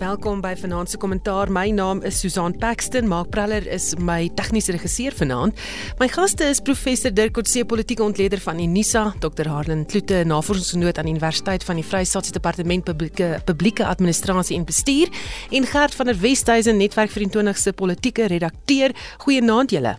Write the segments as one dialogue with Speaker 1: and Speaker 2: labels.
Speaker 1: Welkom by Vanaand se kommentaar. My naam is Susan Paxton. Mark Preller is my tegniese regisseur vanaand. My gaste is professor Dirk Coetzee, politieke ontleder van Unisa, Dr. Harlan Kloete, navorsingsgenoot aan die Universiteit van die Vrystaatse Departement Publieke Publieke Administrasie en Bestuur, en Gert van der Westhuizen, Netwerk 24 se politieke redakteur. Goeienaand julle.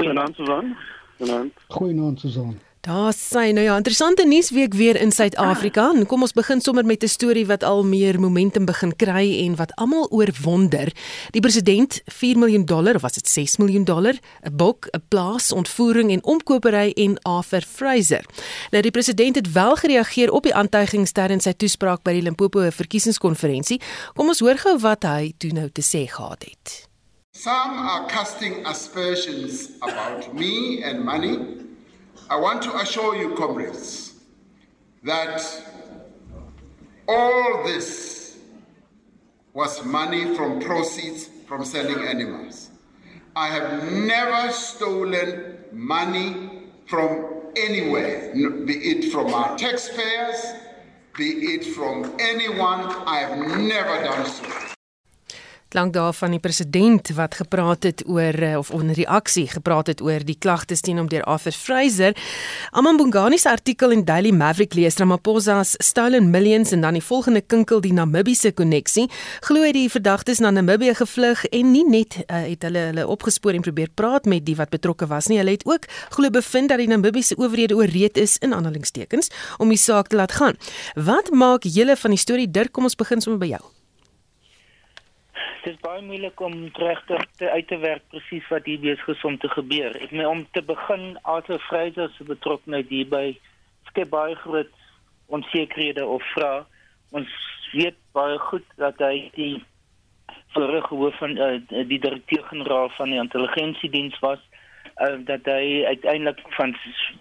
Speaker 2: Goeienaand Susan. Goeienaand.
Speaker 3: Goeienaand Susan.
Speaker 1: Daar sê nou ja, interessante nuusweek weer in Suid-Afrika. En kom ons begin sommer met 'n storie wat al meer momentum begin kry en wat almal oorwonder. Die president 4 miljoen dollar of was dit 6 miljoen dollar, 'n bok, 'n plaas, ontvoering en omkopery en Arthur Fraser. Nou die president het wel gereageer op die aantuigings tydens sy toespraak by die Limpopo verkiesingskonferensie. Kom ons hoor gou wat hy toe nou te sê gehad het.
Speaker 4: Some are casting aspersions about me and money. I want to assure you, comrades, that all this was money from proceeds from selling animals. I have never stolen money from anywhere, be it from our taxpayers, be it from anyone. I have never done so.
Speaker 1: Klank daar van die president wat gepraat het oor eh, of onder reaksie gepraat het oor die klagtes teen hom deur Arthur Fraser. Amambungani se artikel in Daily Maverick lees Ramaphosa's stolen millions en dan die volgende kinkel die Namibiese koneksie. Glo hy die verdagtes na Namibië gevlug en nie net uh, het hulle hulle opgespoor en probeer praat met die wat betrokke was nie. Hulle het ook glo bevind dat die Namibiese owerhede ooreed is in aanhalingstekens om die saak te laat gaan. Wat maak julle van die storie Dirk? Kom ons begin sommer by jou
Speaker 2: dit is baie moeilik om regtig te uit te werk presies wat hier besig is om te gebeur. Ek meen om te begin Arthur Fraser se betrokkeheid hierby skep baie groot onsekerhede of vra. Ons weet baie goed dat hy die vorige hoof van uh, die direkteur-generaal van die intelligensiediens was uh, dat hy uiteindelik van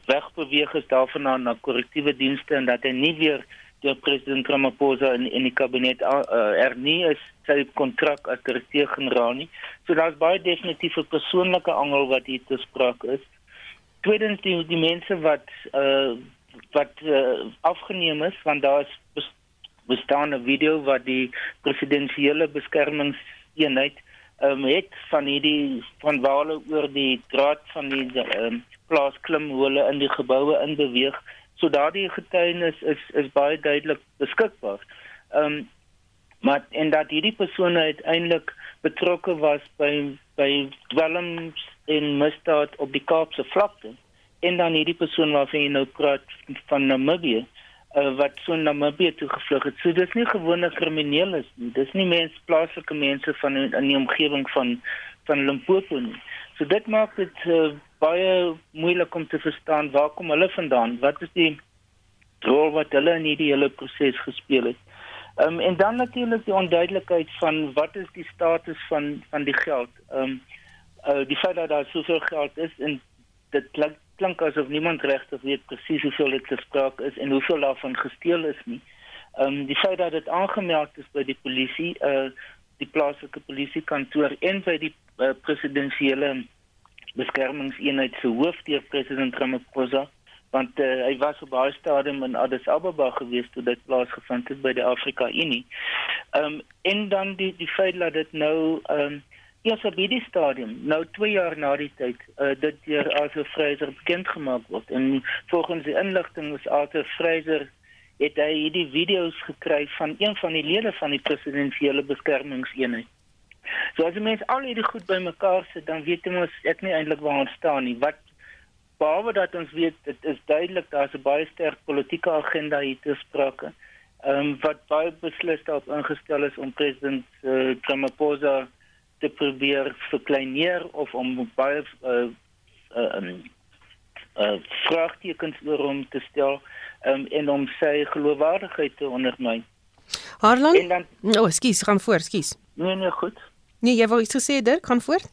Speaker 2: weg beweeg is daarvan na na korrektiewe dienste en dat hy nie weer deur president Ramaphosa in in die kabinet uh, er nie is sy kontrak as direkteur-generaal nie. So daar's baie definitief 'n persoonlike angel wat hier te sprake is. Tweedens die die mense wat uh wat uh, afgeneem is want daar is bestaan 'n video wat die presidensiële beskermingseenheid um, het van hierdie van waar hulle oor die draad van die um, plaas klim hoe hulle in die geboue in beweeg So daardie getuienis is is baie duidelik beskikbaar. Ehm um, maar en dat hierdie persone uiteindelik betrokke was by by dwelms en misdaad op die Kaapse vlakte en dan hierdie persoon waarvan jy nou praat van Namibië uh, wat so Namibië toe gevlug het. So dis nie gewone kriminele nie. Dis nie mense plaaslike mense van in die omgewing van van Limpopo nie. So dit maak dit uh, baie moeilik om te verstaan waar kom hulle vandaan? Wat is die rol wat hulle in hierdie hele proses gespeel het? Ehm um, en dan natuurlik die onduidelikheid van wat is die status van van die geld? Ehm um, uh, die feit dat daar soveel geld is en dit klink klink asof niemand regtig weet presies hoeveel dit gespreek is en hoeveel daarvan gesteel is nie. Ehm um, die feit dat dit aangemeld is by die polisie, uh die plaaslike polisiekantoor en by die uh, presidensiële beskermingseenheid se hoof deur president Ramaphosa want uh, hy was op baie stadium in Addis Ababa gewees toe dit plaasgevind het by die Afrika Unie. Ehm um, en dan die die feit dat dit nou ehm um, eers op hierdie stadium nou 2 jaar na die tyd uh, dit deur Arthur Fraser bekend gemaak word en volgens die inligting is Arthur Fraser het hy hierdie video's gekry van een van die lede van die presidensiële beskermingseenheid So as jy mens al hierdie goed bymekaar sit, dan weet jy mos ek nie eintlik waar ons staan nie. Wat behalwe dat ons weet dit is duidelik daar's 'n baie sterk politieke agenda hier te sprake. Ehm um, wat baie beslis daarop ingestel is om president uh, Ramaphosa te probeer verkleineer of om baie uh uh um, uh vraagtekens oor hom te stel um, en om sy geloofwaardigheid te ondermyn.
Speaker 1: Harlan? Dan, oh, skus, gaan voor, skus.
Speaker 2: Nee, nee, goed.
Speaker 1: Nee, jy wou iets gesê daar, kan voort.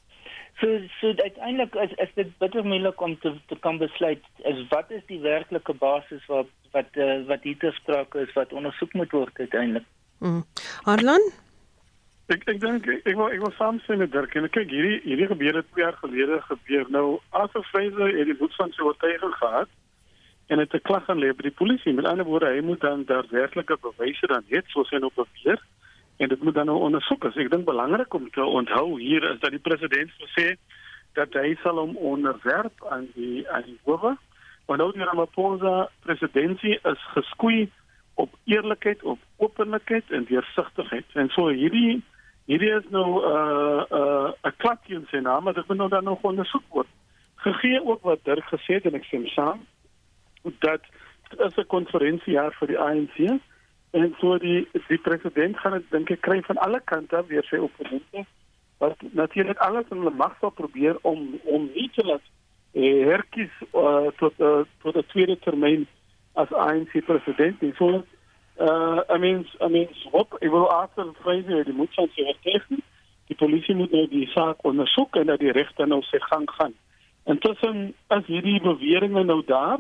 Speaker 2: So so uiteindelik is is dit bitter moeilik om te te kan besluit is wat is die werklike basis wat wat uh, wat hier te sprake is wat ondersoek moet word uiteindelik.
Speaker 1: Mm. Harlan?
Speaker 3: Ek ek dink ek, wil ek wil saamstem met Dirk en kyk hierdie hierdie gebeure 2 jaar gelede gebeur. Nou Arthur Fraser het die boet van sy oortuiging gehad en het 'n klag aan lê by die polisie. Met ander woorde, hy moet dan daar werklike bewyse dan hê soos hy nou beweer en dit moet dan nou ondersoek. As ek dink belangrik om te onthou hier is dat die president gesê dat hy sal hom onderwerp aan die aan die howe. Want nou die Ramaphosa presidentskap is geskoei op eerlikheid, op openlikheid en deursigtigheid. En so hierdie hierdie is nou 'n uh, 'n uh, 'n klakkie in sy naam, maar dit moet nou dan nog ondersoek word. Gegee ook wat Dirk gesê het en ek stem saam dat dit is 'n konferensiejaar vir die ANC en so die die president gaan dit dink ek kry van alle kante weer sy opponente wat natuurlik alles in hulle mag sal probeer om om nie te laat eh, herkies uh, tot uh, tot 'n tweede termyn as ANC president. En so uh I mean I mean wat ek wil after Fraser die moet van sy regting. Die polisie moet nou die saak ondersoek en dat die regter nou sy gang gaan. Intussen is hierdie beweringe nou daar,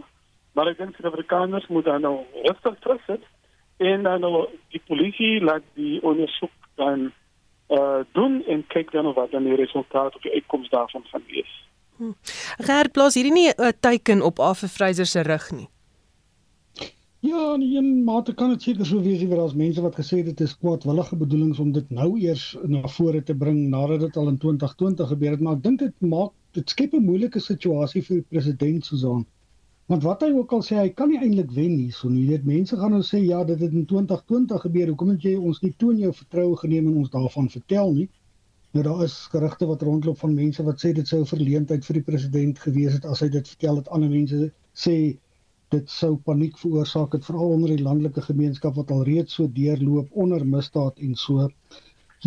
Speaker 3: maar ek dink die Afrikaners moet dan nou rustig terugsit en dan nou die polisie laat die ondersoek dan uh doen en kyk dan wat dan die resultaat of die uitkoms daarvan gaan wees.
Speaker 1: Hm. Gert plaas hierdie nie 'n uh, teiken op Arthur Fraser se rug nie.
Speaker 5: Ja, in een mate kan dit seker so wees oor as mense wat gesê dit is kwaadwillige bedoelings om dit nou eers na vore te bring nadat dit al in 2020 gebeur het, maar ek dink dit maak dit skep 'n moeilike situasie vir die president Susan. Want wat hy ook al sê, hy kan nie eintlik wen nie. So nie weet mense gaan nou sê ja, dit het in 2020 gebeur. Hoekom het jy ons nie toon jou vertroue geneem en ons daarvan vertel nie? Nou daar is gerugte wat rondloop van mense wat sê dit sou 'n verleentheid vir die president gewees het as hy dit vertel het ander mense sê dit sou paniek veroorsaak het veral onder die landelike gemeenskap wat al reeds so deurloop onder misdaad en so.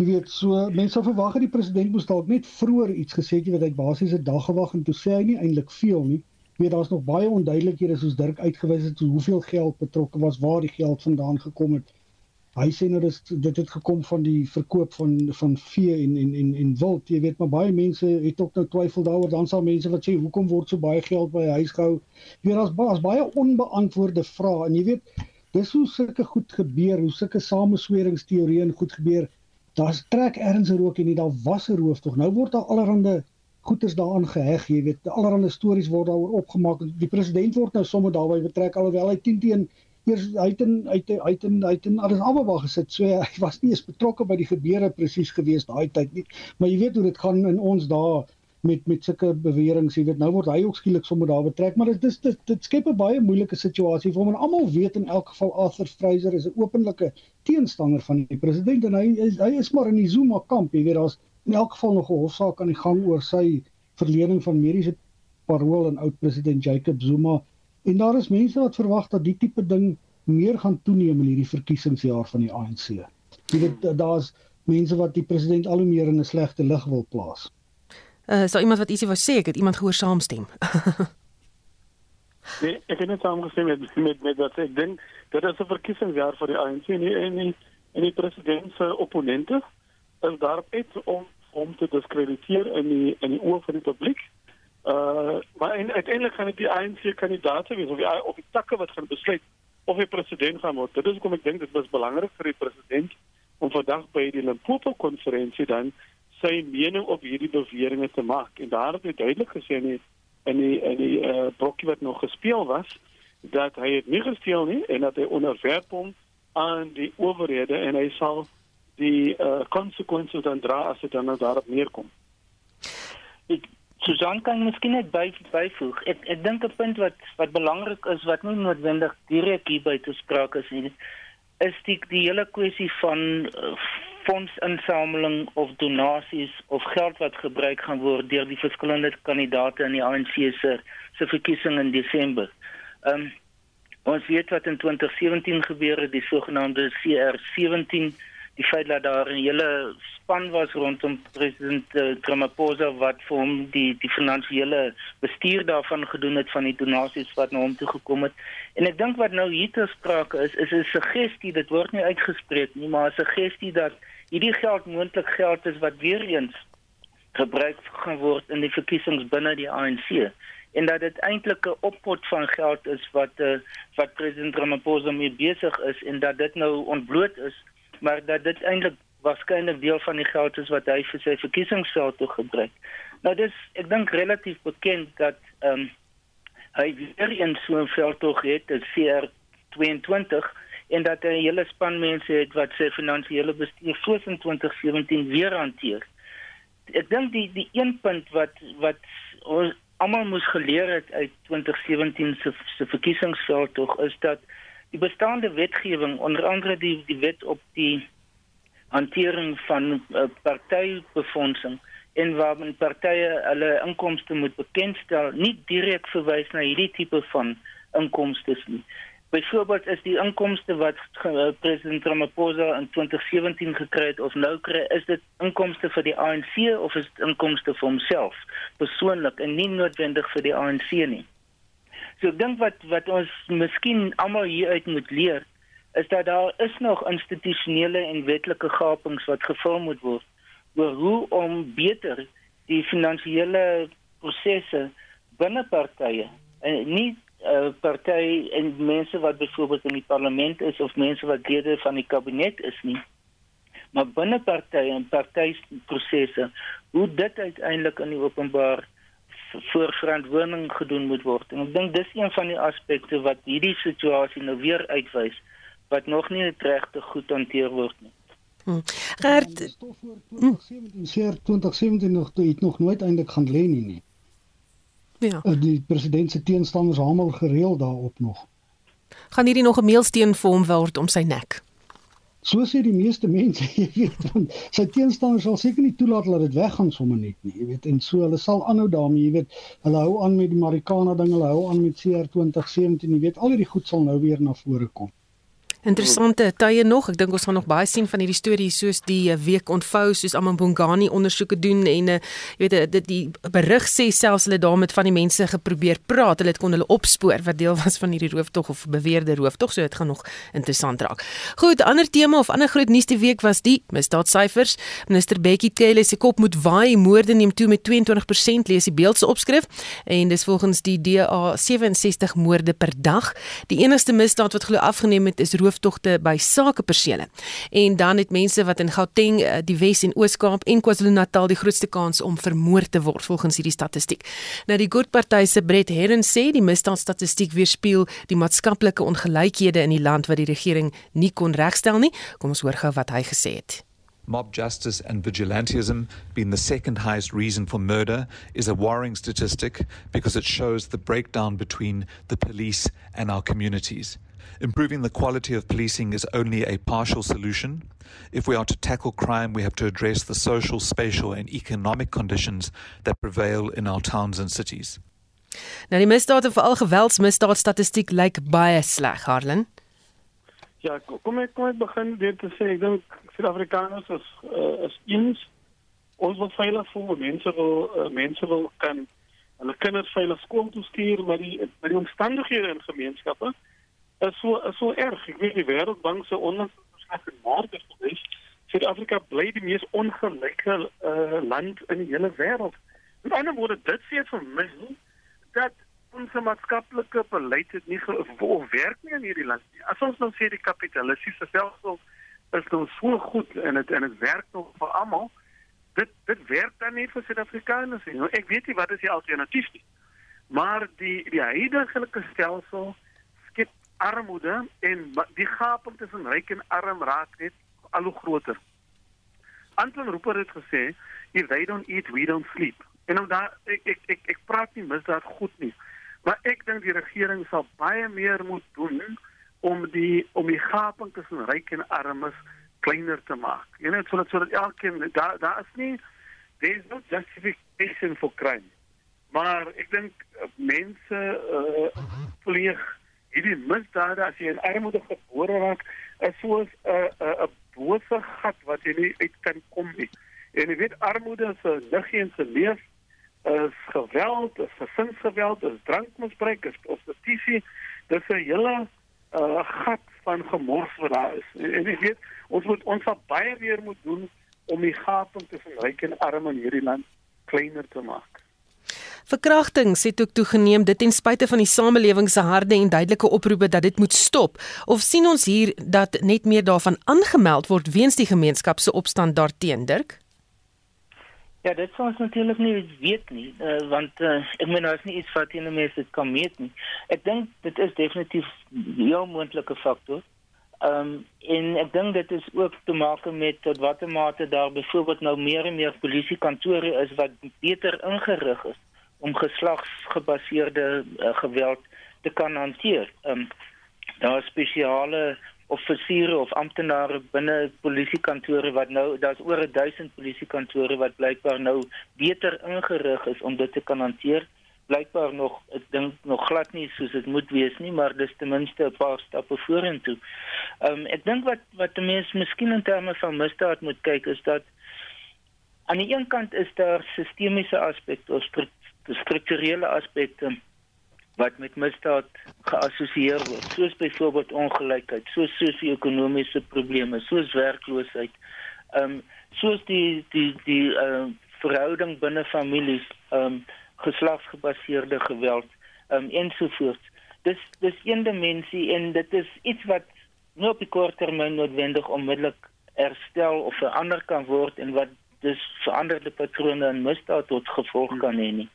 Speaker 5: Jy weet, so mense verwag dat die president moes dalk net vroeër iets gesê het wat hy basies 'n dag gewag en toe sê hy nie eintlik veel nie. Jy weet daar's nog baie onduidelikhede soos Dirk uitgewys het hoeveel geld betrokke was, waar die geld vandaan gekom het. Hy sê nou dis dit het gekom van die verkoop van van vee en en en en wild. Jy weet maar baie mense het ook nou twyfel daaroor. Dan sal mense wat sê hoekom word so baie geld by huis gehou? Jy weet daar's baie baie onbeantwoorde vrae en jy weet dis hoe sulke goed gebeur, hoe sulke samesweringsteorieë goed gebeur. Daar's trek ergens 'n rook en nie daar was 'n rooftog. Nou word daar allerhande goeders daaraan geheg, jy weet, allerhande stories word daaroor opgemaak. Die president word nou sommer daarbey betrek alhoewel hy 10 teen eers hy het in hy het hy het in hy het in alles albe gesit. So hy was nie eens betrokke by die gebeure presies gewees daai tyd nie. Maar jy weet hoe dit gaan in ons dae met met sulke beweringe. Jy weet nou word hy ook skielik sommer daar betrek, maar dit is dit dit skep 'n baie moeilike situasie vir hom en almal weet in elk geval Arthur Fraser is 'n openlike teenstander van die president en hy is hy is maar in die Zuma kamp. Jy weet daar's in elk geval nog 'n hofsaak aan die gang oor sy verlening van mediese parol aan oud president Jacob Zuma En daar is mense wat verwag dat die tipe ding meer gaan toeneem in hierdie verkiesingsjaar van die ANC. Jy weet daar's mense wat die president al hoe meer in 'n slegte lig wil plaas.
Speaker 1: Uh so iemand wat ietsie wou sê, ek het iemand gehoor saamstem.
Speaker 3: nee, ek het net saamgestem met met met wat ek dink dit is 'n verkiesingsjaar vir die ANC en die, en die, en die president se opponente is daarop uit om om te diskrediteer in die in die oë van die publiek. Uh maar uiteindelik gaan dit die ANC kandidaate wees of die of die takke wat gaan besluit of hy president gaan word. Dit is hoekom ek dink dit was belangrik vir die president om vandag by die Limpopo konferensie dan sy mening op hierdie beweringe te maak. En daar het hy duidelik gesê in die in die in die uh brokkie wat nog gespeel was dat hy het nie gesteel nie en dat hy onderwerp hom aan die owerhede en hy sal die uh konsekwensies dan dra as dit dan nou daarop neerkom.
Speaker 2: Ek Susan kan miskien net by byvoeg. Ek ek dink 'n punt wat wat belangrik is wat nie noodwendig direk hier by te sprake is nie, is die die hele kwessie van uh, fondsinsameling of donasies of geld wat gebruik gaan word deur die verskillende kandidaate in die ANC se se verkiesing in Desember. Ehm um, ons weet wat in 2017 gebeur het, die sogenaamde CR17 die feit dat daar 'n hele span was rondom president uh, Ramaphosa wat vir hom die die finansiële bestuur daarvan gedoen het van die donasies wat na hom toe gekom het. En ek dink wat nou hier te sprake is, is 'n suggestie, dit word nie uitgespreek nie, maar 'n suggestie dat hierdie geld moontlik geld is wat weer eens gebruik gaan word in die verkiesings binne die ANC en dat dit eintlik 'n oppot van geld is wat uh, wat president Ramaphosa mee besig is en dat dit nou ontbloot is maar dat dit eintlik waarskynlik deel van die geld is wat hy vir sy verkiesingsveld toe gebruik. Nou dis ek dink relatief bekend dat ehm um, hy weer een so 'n veldtog het, dit CR 22 en dat hy 'n hele span mense het wat sy finansiële bestuur soos in 2017 weer hanteer. Ek dink die die een punt wat wat ons almal moes geleer het uit 2017 se se verkiesingsveldtog is dat die bestaande wetgewing onder andere die die wet op die hantering van uh, partybefondsing en waar men partye hulle inkomste moet bekendstel nie direk verwys na hierdie tipe van inkomste nie. Byvoorbeeld is die inkomste wat uh, president Ramaphosa in 2017 gekry het of nou kry, is dit inkomste vir die ANC of is dit inkomste vir homself persoonlik en nie noodwendig vir die ANC nie. So ek dink wat wat ons miskien almal hieruit moet leer is dat daar is nog institusionele en wetlike gapings wat gevul moet word oor hoe om beter die finansiële prosesse binne partye en nie uh, party en mense wat byvoorbeeld in die parlement is of mense wat lede van die kabinet is nie maar binne partye en partyprosesse hoe dit uiteindelik in die openbaar voor verantwoording gedoen moet word. En ek dink dis een van die aspekte wat hierdie situasie nou weer uitwys wat nog nie regtig goed hanteer word nie.
Speaker 1: Hm. Gert
Speaker 5: 2017 2017 nog toe het nog nooit eintlik gaan lê nie nie.
Speaker 1: Ja.
Speaker 5: Eh, die president se teenstanders hamel gereeld daarop nog.
Speaker 1: Gaan hierdie nog 'n meelsteen vir hom word om sy nek?
Speaker 5: So sê die meeste mense, jy weet, want sy teenstanders sal seker nie toelaat dat dit weggaan sommer net nie, jy weet, en so hulle sal aanhou daarmee, jy weet, hulle hou aan met die Marikana ding, hulle hou aan met CR 2017, jy weet, al hierdie goed sal nou weer na vore kom.
Speaker 1: Interessante tye nog. Ek dink ons gaan nog baie sien van hierdie storie soos die eh, week ontvou soos Amambongani ondersoeke doen en uh, jy weet eh, dit die berig sê selfs hulle daar met van die mense geprobeer praat. Hulle het kon hulle opspoor wat deel was van hierdie rooftog of beweerde rooftog. So dit gaan nog interessant raak. Goed, ander tema of ander groot nuus die week was die misdaadsyfers. Minister Bekkie Cele se kop moet waai. Moorde neem toe met 22% lees die beeldse opskrif en dis volgens die DA 67 moorde per dag. Die enigste misdaad wat glo afgeneem het is roof rooftogte by sakepersele. En dan het mense wat in Gauteng, eh, die Wes en Oos-Kaap en KwaZulu-Natal die grootste kans om vermoor te word volgens hierdie statistiek. Nou die Good Party se Brett Herren sê die misdaadstatistiek weerspieël die maatskaplike ongelykhede in die land wat die regering nie kon regstel nie. Kom ons hoor gou wat hy gesê het.
Speaker 6: Mob justice and vigilantism being the second highest reason for murder is a worrying statistic because it shows the breakdown between the police and our communities. Improving the quality of policing is only a partial solution. If we are to tackle crime, we have to address the social, spatial, and economic conditions that prevail in our towns and cities.
Speaker 1: Nou die misdaad en veral geweldsmisdaadstatistiek lyk baie sleg, Harlan.
Speaker 3: Ja, kom ek kom ek begin deur te sê ek dink Suid-Afrikaners is uh, is eens ons wil veilig voel, mense wil uh, mense wil kan hulle kinders veilig skool toe stuur, maar die maar die omstandighede in gemeenskappe is so is so erg. Ek weet die wêreldbank se ondersoek in Maart het gewys Suid-Afrika bly die mees ongelyke uh, land in die hele wêreld. Met ander woorde, dit sê vir my dat ons maatskaplike beleid het nie gevolg werk nie in hierdie land nie. As ons nou sê die kapitalistiese stelsel is nou so goed en dit en dit werk nog vir almal, dit dit werk dan nie vir Suid-Afrikaners nie. Nou, ek weet nie wat is die alternatief nie. Maar die die huidige stelsel armoede en die gaping tussen ryk en arm raak net al hoe groter. Anton Rupert het gesê, "If they don't eat, we don't sleep." En nou daar ek ek ek, ek praat nie misdaad goed nie, maar ek dink die regering sal baie meer moet doen om die om die gaping tussen ryk en armes kleiner te maak. Jy weet sodat sodat elkeen daar daar is nie there's no justification for crime. Maar ek dink uh, mense uh, pleeg hierdie misdade as jy in armoede gebore raak is soos 'n 'n 'n bose gat wat jy nie uit kan kom nie. En jy weet armoede 'n liggie in se leef is geweld, is gesinsgeweld, is drankmisbruik, is prostitusie. Dis 'n hele uh, gat van gemors wat daar is. En, en jy weet ons moet ons sal baie meer moet doen om die gaping tussen ryk en arm in hierdie land kleiner te maak.
Speaker 1: Verkrachtings het ook toegeneem dit ten spyte van die samelewing se harde en duidelike oproepe dat dit moet stop. Of sien ons hier dat net meer daarvan aangemeld word weens die gemeenskap se opstand daarteen, Dirk?
Speaker 2: Ja, dit sou ons natuurlik nie weet nie, uh, want uh, ek meen daar is nie iets wat teen mense dit kan meet nie. Ek dink dit is definitief 'n moontlike faktor. Ehm um, en ek dink dit is ook te maak met tot watter mate daar byvoorbeeld nou meer en meer polisiekantore is wat beter ingerig is om geslagsgebaseerde uh, geweld te kan hanteer. Um, daar is spesiale offisiere of amptenare binne polisiekantore wat nou daar's oor 1000 polisiekantore wat blykbaar nou beter ingerig is om dit te kan hanteer blykbaar nog ek dink nog glad nie soos dit moet wees nie maar dis ten minste 'n paar stappe vorentoe. Ehm um, ek dink wat wat mense miskien in terme van misdaad moet kyk is dat aan die een kant is daar sistemiese aspekte of strukturele aspekte wat met misdaad geassosieer word, soos byvoorbeeld ongelykheid, soos sosio-ekonomiese probleme, soos werkloosheid, ehm um, soos die die die ehm uh, verhouding binne families, ehm um, geslagsgebaseerde geweld um, ensovoorts. Dis dis een dimensie en dit is iets wat nie op die kort termyn noodwendig onmiddellik herstel of verander kan word en wat dis veranderde patrone in misdaad tot gevolg kan hê nie.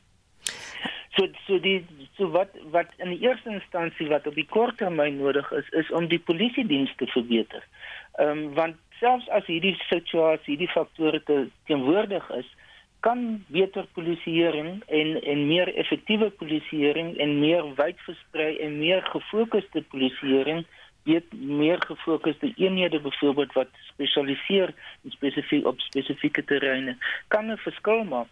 Speaker 2: So so die so wat wat in die eerste instansie wat op die kort termyn nodig is is om die polisie dienste te verbeter. Ehm um, want selfs as hierdie situasie, hierdie faktore te teenwoordig is, kan beter polisieering en en meer effektiewe polisieering en meer wyd versprei en meer gefokusde polisieering weet meer gefokusde eenhede byvoorbeeld wat spesialiseer spesifiek op spesifieke terreine kan 'n verskil maak.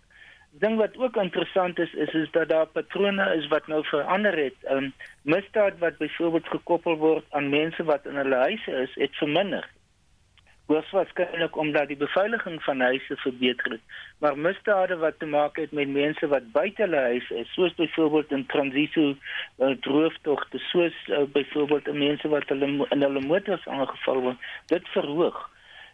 Speaker 2: Ding wat ook interessant is is is dat daar patrone is wat nou verander het. Um misdaad wat byvoorbeeld gekoppel word aan mense wat in hulle huise is, het verminder hoogs waarskynlik omdat die beveiliging van huise verbeter het. Maar misdade wat te maak het met mense wat buite hulle huis is, soos byvoorbeeld in transito uh, drooftogte, soos uh, byvoorbeeld mense wat hulle in hulle motors aangeval word, dit verhoog.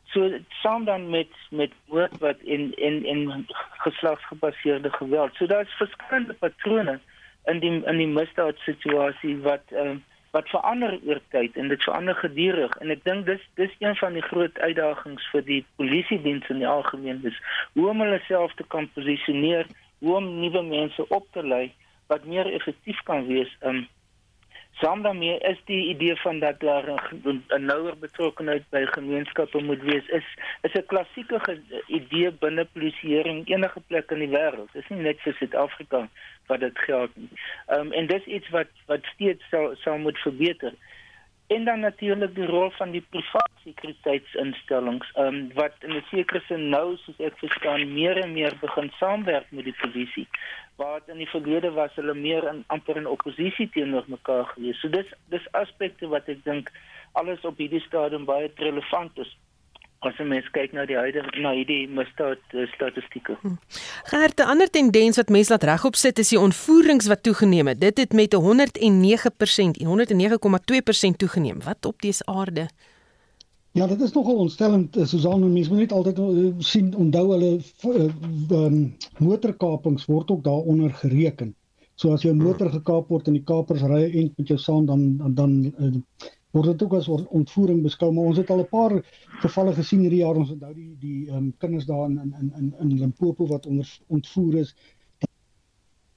Speaker 2: So saam dan met met woord wat in in in geslagsgebaseerde geweld. So daar's verskillende patrone in die in die misdaad situasie wat uh, wat verander oor tyd en dit verander gedurig en ek dink dis dis een van die groot uitdagings vir die polisie diens in die algemeen is hoe om hulle self te kan posisioneer, hoe om nuwe mense op te lei wat meer effektief kan wees. Um saam daarmee is die idee van dat daar 'n nouer betrokkenheid by gemeenskappe moet wees is is 'n klassieke idee binne polisieering enige plek in die wêreld. Dit is nie net vir Suid-Afrika wat dit geld nie. Ehm um, en dis iets wat wat steeds sou sou moet verbeter. En dan natuurlik die rol van die private sekuriteitsinstellings, um, wat in 'n sekere sin nou soos ek verstaan meer en meer begin saamwerk met die polisie. Waar in die verlede was hulle meer in amper in oppositie teenoor mekaar gewees. So dis dis aspekte wat ek dink alles op hierdie stadium baie relevant is as jy mens kyk na die huidige na hierdie misdaad statistieke. Hm.
Speaker 1: Gert, 'n ander tendens wat mense laat regop sit is die ontvoerings wat toegeneem het. Dit het met 109% en 109,2% toegeneem. Wat op dese aarde?
Speaker 5: Ja, dit is nogal ontstellend. Eh, Susan, mense moet net altyd uh, sien onthou hulle um, motorkapings word ook daaronder gereken. So as jou motor gekaap word en die kapers ry en met jou saam dan dan, dan uh, word dit ook as ontvoering beskou maar ons het al 'n paar gevalle gesien hierdie jaar ons onthou die die um, kinders daar in in in in Limpopo wat onder ontvoer is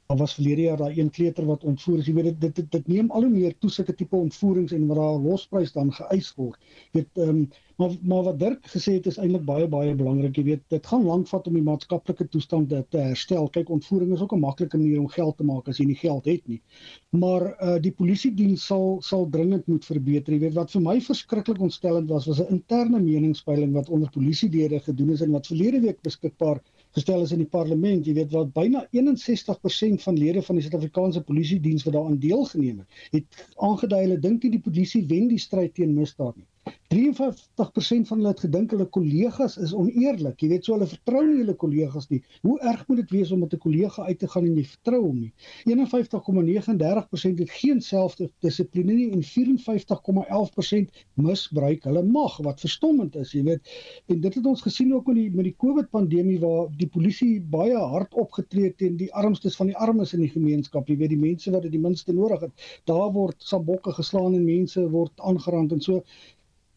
Speaker 5: Daar was verlede jaar daai een kleuter wat ontvoer is. Jy weet dit dit dit neem al hoe meer toe sulke tipe ontvoerings en waar daar losprys dan geëis word. Jy weet ehm um, maar maar wat Dirk gesê het is eintlik baie baie belangrik. Jy weet dit gaan lank vat om die maatskaplike toestand te, te herstel. Kyk, ontvoering is ook 'n maklike manier om geld te maak as jy nie geld het nie. Maar uh die polisie diens sal sal dringend moet verbeter. Jy weet wat vir my verskriklik ontstellend was was 'n interne meningspeiling wat onder polisielede gedoen is en wat verlede week beskikbaar gestel is in die parlement, jy weet wat byna 61% van lede van die Suid-Afrikaanse Polisie diens wat daaraan deelgeneem het, het aangedui hulle dink nie die polisie wen die stryd teen misdaad nie. 53% van hulle het gedink hulle kollegas is oneerlik. Jy weet so hulle vertrou nie hulle kollegas nie. Hoe erg moet dit wees om met 'n kollega uit te gaan en jy vertrou hom nie? 51,39% het geen selfdissipline nie en 54,11% misbruik hulle mag wat verstommend is, jy weet. En dit het ons gesien ook met die met die COVID pandemie waar die polisie baie hard opgetree het teen die armstes van die armes in die gemeenskap, jy weet die mense wat dit die minste nodig het. Daar word sambokke geslaan en mense word aangerand en so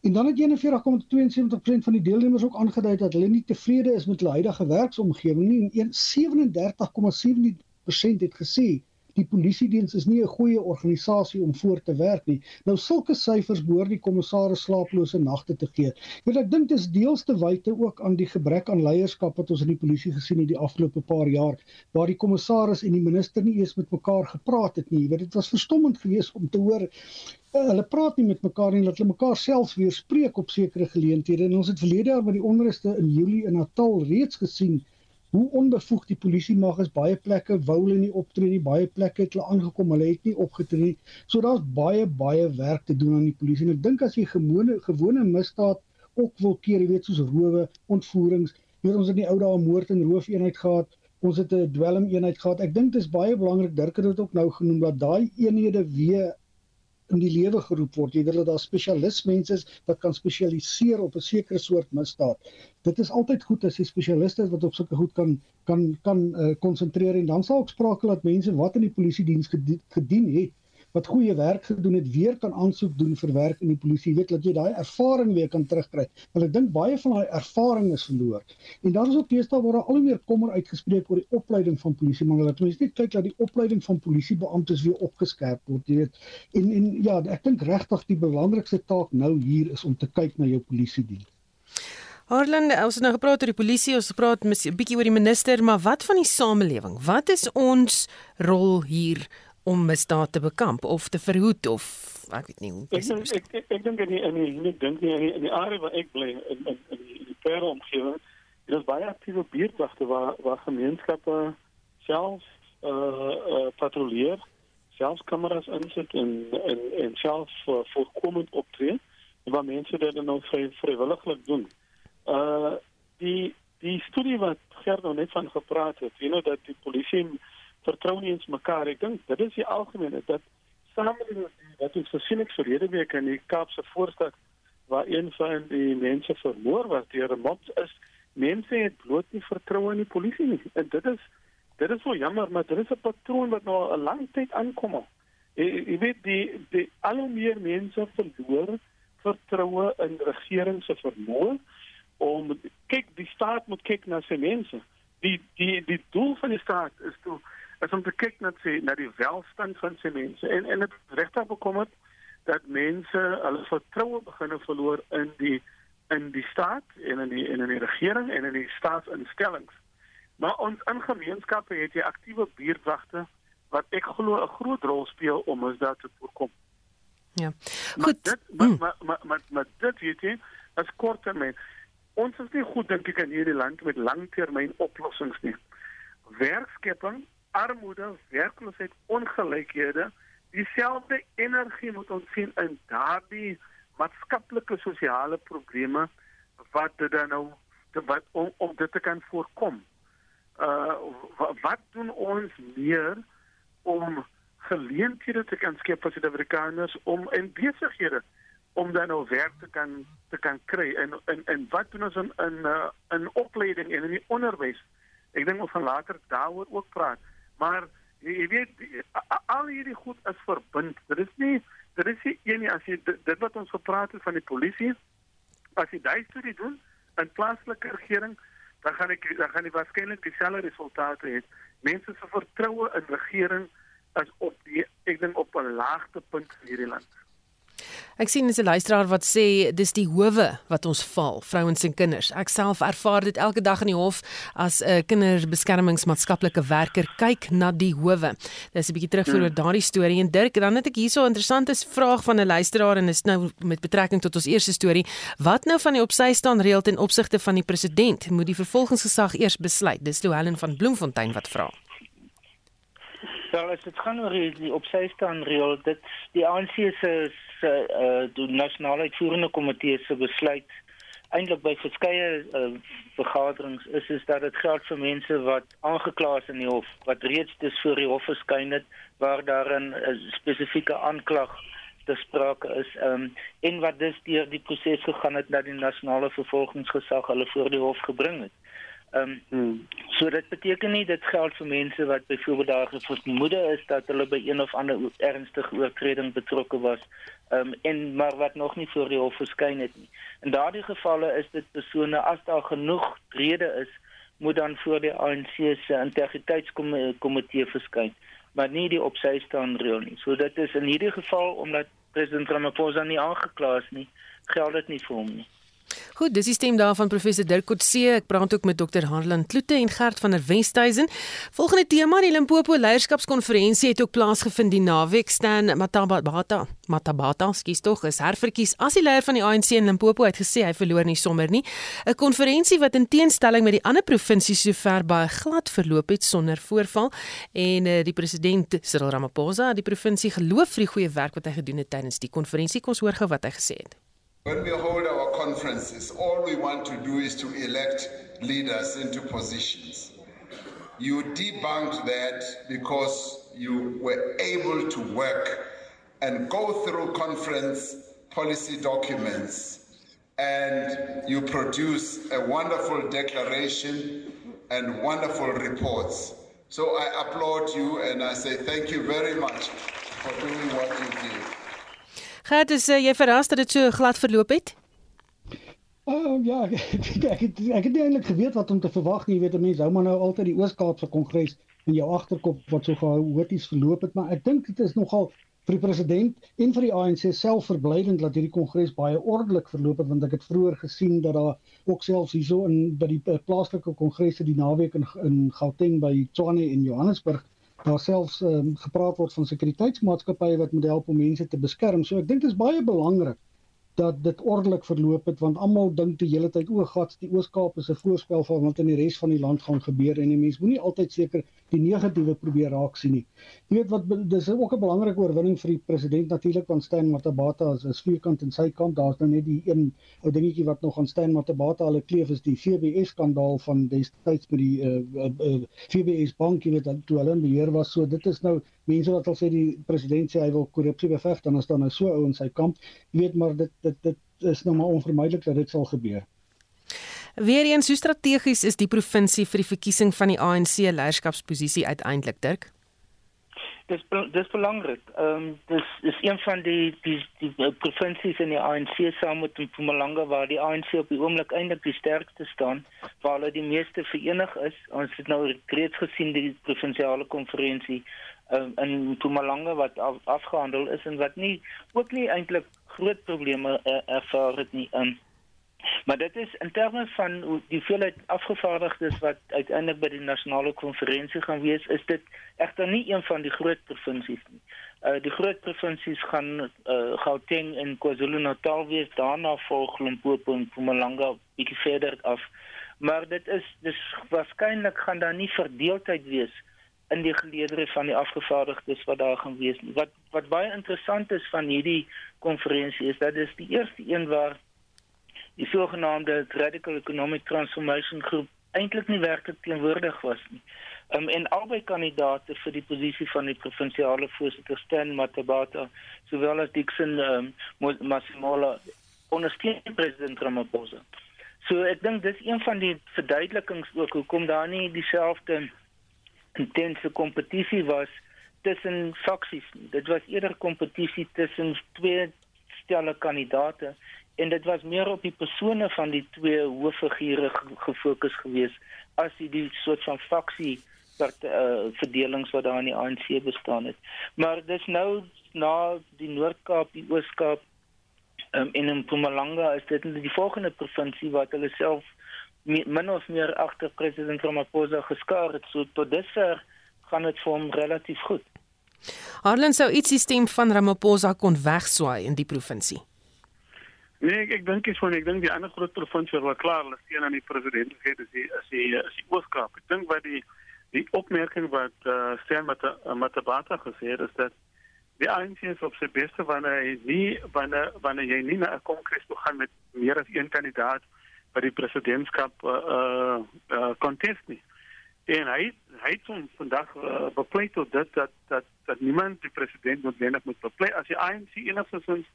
Speaker 5: En dan het 41,72% van die deelnemers ook aangedui dat hulle nie tevrede is met hulle huidige werksomgewing nie en 37,7% het gesê die polisiediens is nie 'n goeie organisasie om voor te werk nie. Nou sulke syfers behoort die kommissaris slaaplose nagte te gee. Want ek dink dit is deels te wyte ook aan die gebrek aan leierskap wat ons in die polisie gesien het die afgelope paar jaar waar die kommissaris en die minister nie eens met mekaar gepraat het nie. Jy weet dit was verstommend geweest om te hoor hulle praat nie met mekaar nie, dat hulle mekaar selfs weer spreek op sekere geleenthede. En ons het verlede jaar met die onruste in Julie in Natal reeds gesien hoe onbevoeg die polisie mag is. Baie plekke wou hulle nie optree nie, baie plekke het hulle aangekom, hulle het nie opgetree nie. So daar's baie baie werk te doen aan die polisie. En ek dink as jy gewone gewone misdaad ook wil keer, jy weet soos rowe, ontvoerings, hier ons het in die ou dae moord en roof eenheid gehad. Ons het 'n dwelm eenheid gehad. Ek dink dit is baie belangrik Dirk het dit ook nou genoem dat daai eenhede weer in die lewe geroep word. Jy wil dat daar spesialistmense is wat kan spesialiseer op 'n sekere soort misdaad. Dit is altyd goed as jy spesialiste is wat op sulke goed kan kan kan uh, konsentreer en dan sal ook sprake laat mense wat in die polisie diens gedien het wat goeie werk gedoen het weer kan aansoek doen vir werk in die polisie. Weet dat jy daai ervaring weer kan terugkry. Want ek dink baie van daai ervaring is verloor. En dan is ook deesdae word daar al hoe meer kommer uitgespreek oor die opleiding van polisie maar laat ons net kyk dat die opleiding van polisiebeamptes weer opgeskerp word jy weet. En en ja ek dink regtig die belangrikste taak nou hier is om te kyk na jou polisie diens
Speaker 1: Harland, ons het nou gepraat oor die polisie, ons het gepraat 'n bietjie oor die minister, maar wat van die samelewing? Wat is ons rol hier om misdaad te bekamp of te verhoed of ek weet nie hoe
Speaker 3: ek ek ek, ek, ek dink nie en nie dink nie in die area waar ek bly in in in die, die Parel omgewing dit is baie aktiewe buurtwagte waar waar gemeenskappe self uh, uh patrolleer selfs kameras insit en en en self uh, voorkomend optree en waar mense dit dan nou vry, vrywilliglik doen. Uh die die studie wat Gert nou net van gepraat het, jy know dat die polisie vertrou nie eens mekaar. Ek dink dit is die algemene dat samelewing wat ons gesien het verlede week in die Kaapse voorstad waar een van die mense vermoor was deur 'n mob is mense het bloot nie vertroue in die polisie nie. En dit is dit is so jammer, maar dit is 'n patroon wat nou 'n lang tyd aankom. Jy weet die die al hoe meer mense verloor vertroue in regering se vermoë om kyk die staat moet kyk na sy mense. Die die die doel van die staat is toe is om te kyk na sy na die welstand van sy mense en en dit regtig bekom het dat mense hulle vertroue begin verloor in die in die staat en in die in die regering en in die staatsinstellings. Maar ons in gemeenskappe het jy aktiewe buurtwagte wat ek glo 'n groot rol speel om ons daar te voorkom.
Speaker 1: Ja.
Speaker 3: Goed. Maar dit maar, mm. maar, maar, maar, maar dit weet jy as korttermyn ons is nie goed dink ek in hierdie land met langtermyn oplossings nie. Werkskepping armoede, werkloosheid, ongelykhede, dieselfde energie moet ons sien in daardie maatskaplike sosiale probleme wat dit dan nou te wat om, om dit te kan voorkom. Uh wat doen ons meer om geleenthede te kan skep vir Suid-Afrikaners om in besighede om dan nou werk te kan te kan kry en en en wat doen ons in in, uh, in opleiding en in die onderwys? Ek dink ons gaan later daaroor ook praat. Maar jy, weet al hierdie goed is verbind. Dit is nie dit is nie een nie as jy dit, dit wat ons gepraat het van die polisie as jy daai studie doen in plaaslike regering dan gaan ek dan gaan jy waarskynlik dieselfde resultate hê. Mense se vertroue in regering is op die ek dink op 'n laagte punt in hierdie land.
Speaker 1: Ek sien 'n luisteraar wat sê dis die howe wat ons val, vrouens en kinders. Ek self ervaar dit elke dag in die hof as 'n kinderbeskermingsmaatskaplike werker kyk na die howe. Dis 'n bietjie terugvoer oor hmm. daardie storie en Dirk, dan het ek hierso 'n interessante vraag van 'n luisteraar en is nou met betrekking tot ons eerste storie. Wat nou van die opsy staan reël ten opsigte van die president? Moet die vervolgingsgesag eers besluit? Dis Louwelen van Bloemfontein wat vra.
Speaker 2: Wel, as dit gaan oor die, opsy staan reël, dit die ANC se se uh, nasionale uitvoerende komitee se besluit eintlik by verskeie uh, vergaderings is is dat dit geld vir mense wat aangekla is in die hof, wat reeds dis voor die hof verskyn het waar daar 'n spesifieke aanklag te sprake is um, en wat dus deur die proses gegaan het dat die nasionale vervolgingsgesag hulle voor die hof gebring het. Ehm um, hmm. so dit beteken nie dit geld vir mense wat byvoorbeeld daar vermoede is dat hulle by een of ander ernstige oortreding betrokke was. Ehm um, en maar wat nog nie voor die hof verskyn het nie. In daardie gevalle is dit persone as daar genoeg rede is, moet dan voor die ANC se integriteitskomitee verskyn, maar nie die opsy staan reël nie. So dit is in hierdie geval omdat president Ramaphosa nie aangekla is nie, geld dit nie vir hom nie.
Speaker 1: Goed, dis die stem daarvan professor Dirk Coetzee. Ek praat ook met dokter Harlan Kloete en Gert van der Westhuizen. Volgende tema, die Limpopo Leierskapskonferensie het ook plaasgevind die naweek. Stan Matabata, Matabata, skus tog, is herverkies as die leier van die ANC in Limpopo het gesê hy verloor nie sommer nie. 'n Konferensie wat in teenstelling met die ander provinsies sover baie glad verloop het sonder voorval en uh, die president Cyril Ramaphosa, die provinsie geloof vir die goeie werk wat hy gedoen het tydens die konferensie. Kom ons hoor gou wat hy gesê het.
Speaker 4: When we hold our conferences, all we want to do is to elect leaders into positions. You debunked that because you were able to work and go through conference policy documents and you produce a wonderful declaration and wonderful reports. So I applaud you and I say thank you very much for doing what you did.
Speaker 1: Gert, is uh, jy verras dat dit so glad verloop het?
Speaker 5: Uh, ja, ek het ek het nie eintlik geweet wat om te verwag nie. Jy weet, mense hou maar nou altyd die Oos-Kaapse Kongres in jou agterkop wat so chaoties verloop het, maar ek dink dit is nogal vir die president en vir die ANC self verblydend dat hierdie kongres baie ordelik verloop het want ek het vroeër gesien dat daar ook selfs hierso in by die uh, plaaslike kongresse die naweek in in Gauteng by Tshwane en Johannesburg daar selfs um, gepraat word van sekuriteitsmaatskappye wat moet help om mense te beskerm. So ek dink dit is baie belangrik dat dit ordelik verloop het want almal dink die hele tyd o, gat, die Oos-Kaap is 'n voorspel van wat in die res van die land gaan gebeur en die mense moenie altyd seker die negatiewe probeer raak sien nie. Jy weet wat dis ook 'n belangrike oorwinning vir die president natuurlik want Steyn Matabata is 'n vierkant in sy kant. Daar's nou net die een ou dingetjie wat nog aan Steyn Matabata hulle kleef is die FBS skandaal van destyds met die uh, uh, uh, FBS bank jy weet toe hulle in beheer was. So dit is nou mense wat al sê die president sê hy wil korrupsie beveg dan is daar nou so ou in sy kamp. Jy weet maar dit dit dit is nou maar onvermydelik dat dit sal gebeur.
Speaker 1: Weereens, hoe strategies is die provinsie vir die verkiesing van die ANC leierskapsposisie uiteindelik, Dirk?
Speaker 2: Dis dis belangrik. Ehm um, dis is een van die die die, die provinsies in die ANC saam met Mpumalanga waar die ANC op die oomblik eintlik die sterkste staan, waar hulle die meeste verenig is. Ons het nou reeds gesien die provinsiale konferensie um, in Mpumalanga wat af, afgehandel is en wat nie ook nie eintlik groot probleme uh, ervaar het nie. Um, maar dit is in terme van die hoeveelheid afgevaardigdes wat uiteindelik by die nasionale konferensie gaan wees, is dit egter nie een van die groot provinsies nie. Uh die groot provinsies gaan uh Gauteng en KwaZulu-Natal wees, daarna volg Limpopo en Mpumalanga bietjie verder af. Maar dit is dis waarskynlik gaan daar nie verdeeldheid wees in die geleedere van die afgevaardigdes wat daar gaan wees. Wat wat baie interessant is van hierdie konferensie is dat dit die eerste een waar die sogenaamde Radical Economic Transformation Groep eintlik nie werklik teenwoordig was nie. Um, en albei kandidate vir die posisie van die provinsiale voorsitter Stan Matabata sowel as Dixon um, Masimola ondersteun president Ramaphosa. So ek dink dis een van die verduidelikings ook hoekom daar nie dieselfde intense kompetisie was tussen faksies. Dit was eerder kompetisie tussen twee stelle kandidate en dit was meer op die persone van die twee hooffigure gefokus geweest as die, die soort van faksie wat uh, eh, verdelings wat daar in die ANC bestaan het. Maar dis nou na die Noord-Kaap, die Oos-Kaap um, en in Mpumalanga is dit die volgende provinsie wat hulle self min of meer agter president Ramaphosa geskaar het so tot dusver gaan dit vir hom relatief goed.
Speaker 1: Harlan sou iets die stem van Ramaphosa kon wegswaai in die provinsie.
Speaker 3: Nee, ek ek dink ek sou ek dink die ander groot provinsie wat klaar hulle steun aan die president gegee het is die is die, is die Oos-Kaap. Ek dink wat die die opmerking wat eh uh, Stan Matabata gesê het is dat die ANC is op sy beste wanneer hy nie wanneer wanneer jy nie na 'n kongres toe gaan met meer as een kandidaat by die presidentskap eh uh, uh, contest nie. En hy hy het hom vandag uh, bepleit tot dit dat dat dat niemand die president noodwendig moet bepleit as die ANC enigstens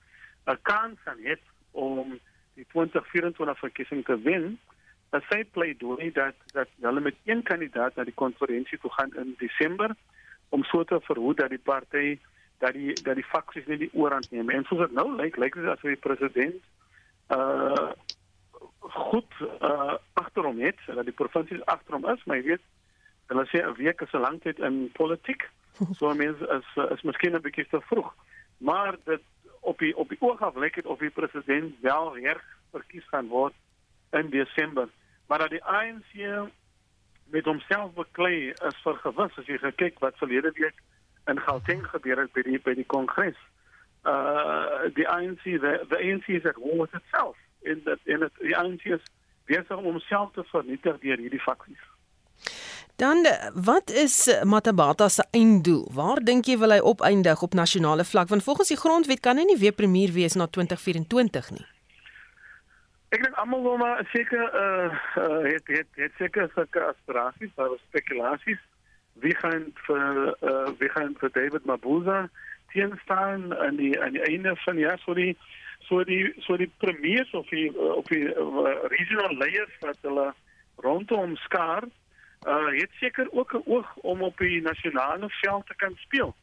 Speaker 3: 'n kans kan hê om die 2024 verkiesing te wen. Dat sy pleidooi dat dat hulle met een kandidaat na die konferensie toe gaan in Desember om so te verhoed dat die party dat die dat die faksies nie die oorhand neem. En soos dit nou lyk, lyk dit asof die president uh goed uh agter hom het, dat die provinsies agter hom is, maar jy weet, hulle sê 'n week is 'n lang tyd in politiek. So mense is is miskien 'n bietjie te vroeg. Maar dit op die op die oog af lyk dit of die president wel weer verkies gaan word in Desember. Maar dat die ANC met homself beklei is vir gewis as jy kyk wat verlede week in Gauteng gebeur het by die by die kongres. Uh die ANC the, the ANC is at war with itself in that in it, die ANC is besig om homself te vernietig deur hierdie faksies.
Speaker 1: Dan wat is Matabata se einddoel? Waar dink jy wil hy opeindig op nasionale vlak? Want volgens die grondwet kan hy nie weer premier wees na 2024 nie.
Speaker 3: Ek dink almal wil maar seker uh, uh het het het seker sulke aspirasies, maar spekulasies. Wie gaan vir uh wie gaan vir David Mabuza teenstaan aan die aan die einde van die jaar so die so die so die premiers of die of die uh, regional leiers wat hulle rondom skaar uh het seker ook 'n oog om op die nasionale veld te kan speel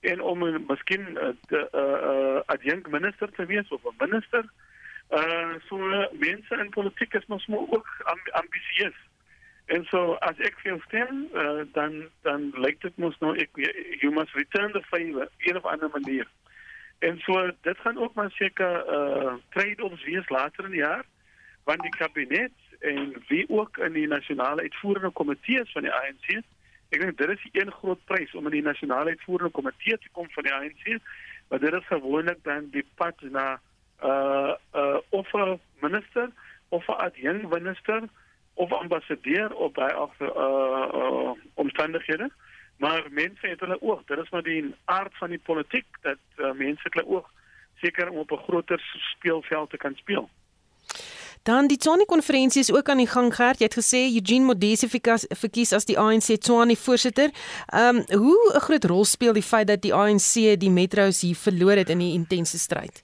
Speaker 3: en om miskien 'n uh, uh, uh, adjunct minister te wees of 'n minister. Uh so uh, mense in politiek is mos ook amb ambisieus. En so as ek veel stem, uh, dan dan lyk dit mos nou ek you must return the favor in 'n ander manier. En so dit gaan ook maar seker uh trade-offs wees later in die jaar want die kabinet en wie ook in die nasionale uitvoerende komitees van die ANC. Ek dink dit is een groot prys om in die nasionale uitvoerende komitee te kom van die ANC, maar dit is gewoonlik dan die pad na uh uh of 'n minister of 'n adjunct minister of ambassadeur op by of uh, uh omstandighede. Maar mense het hulle oog, dit is maar die aard van die politiek dat uh, mense hulle oog seker om op 'n groter speelveld te kan speel.
Speaker 1: Dan die Tswane konferensie is ook aan die gang gehad. Jy het gesê Eugene Modise verkies as die ANC Tswane voorsitter. Ehm um, hoe 'n groot rol speel die feit dat die ANC die metro's hier verloor het in die intense stryd?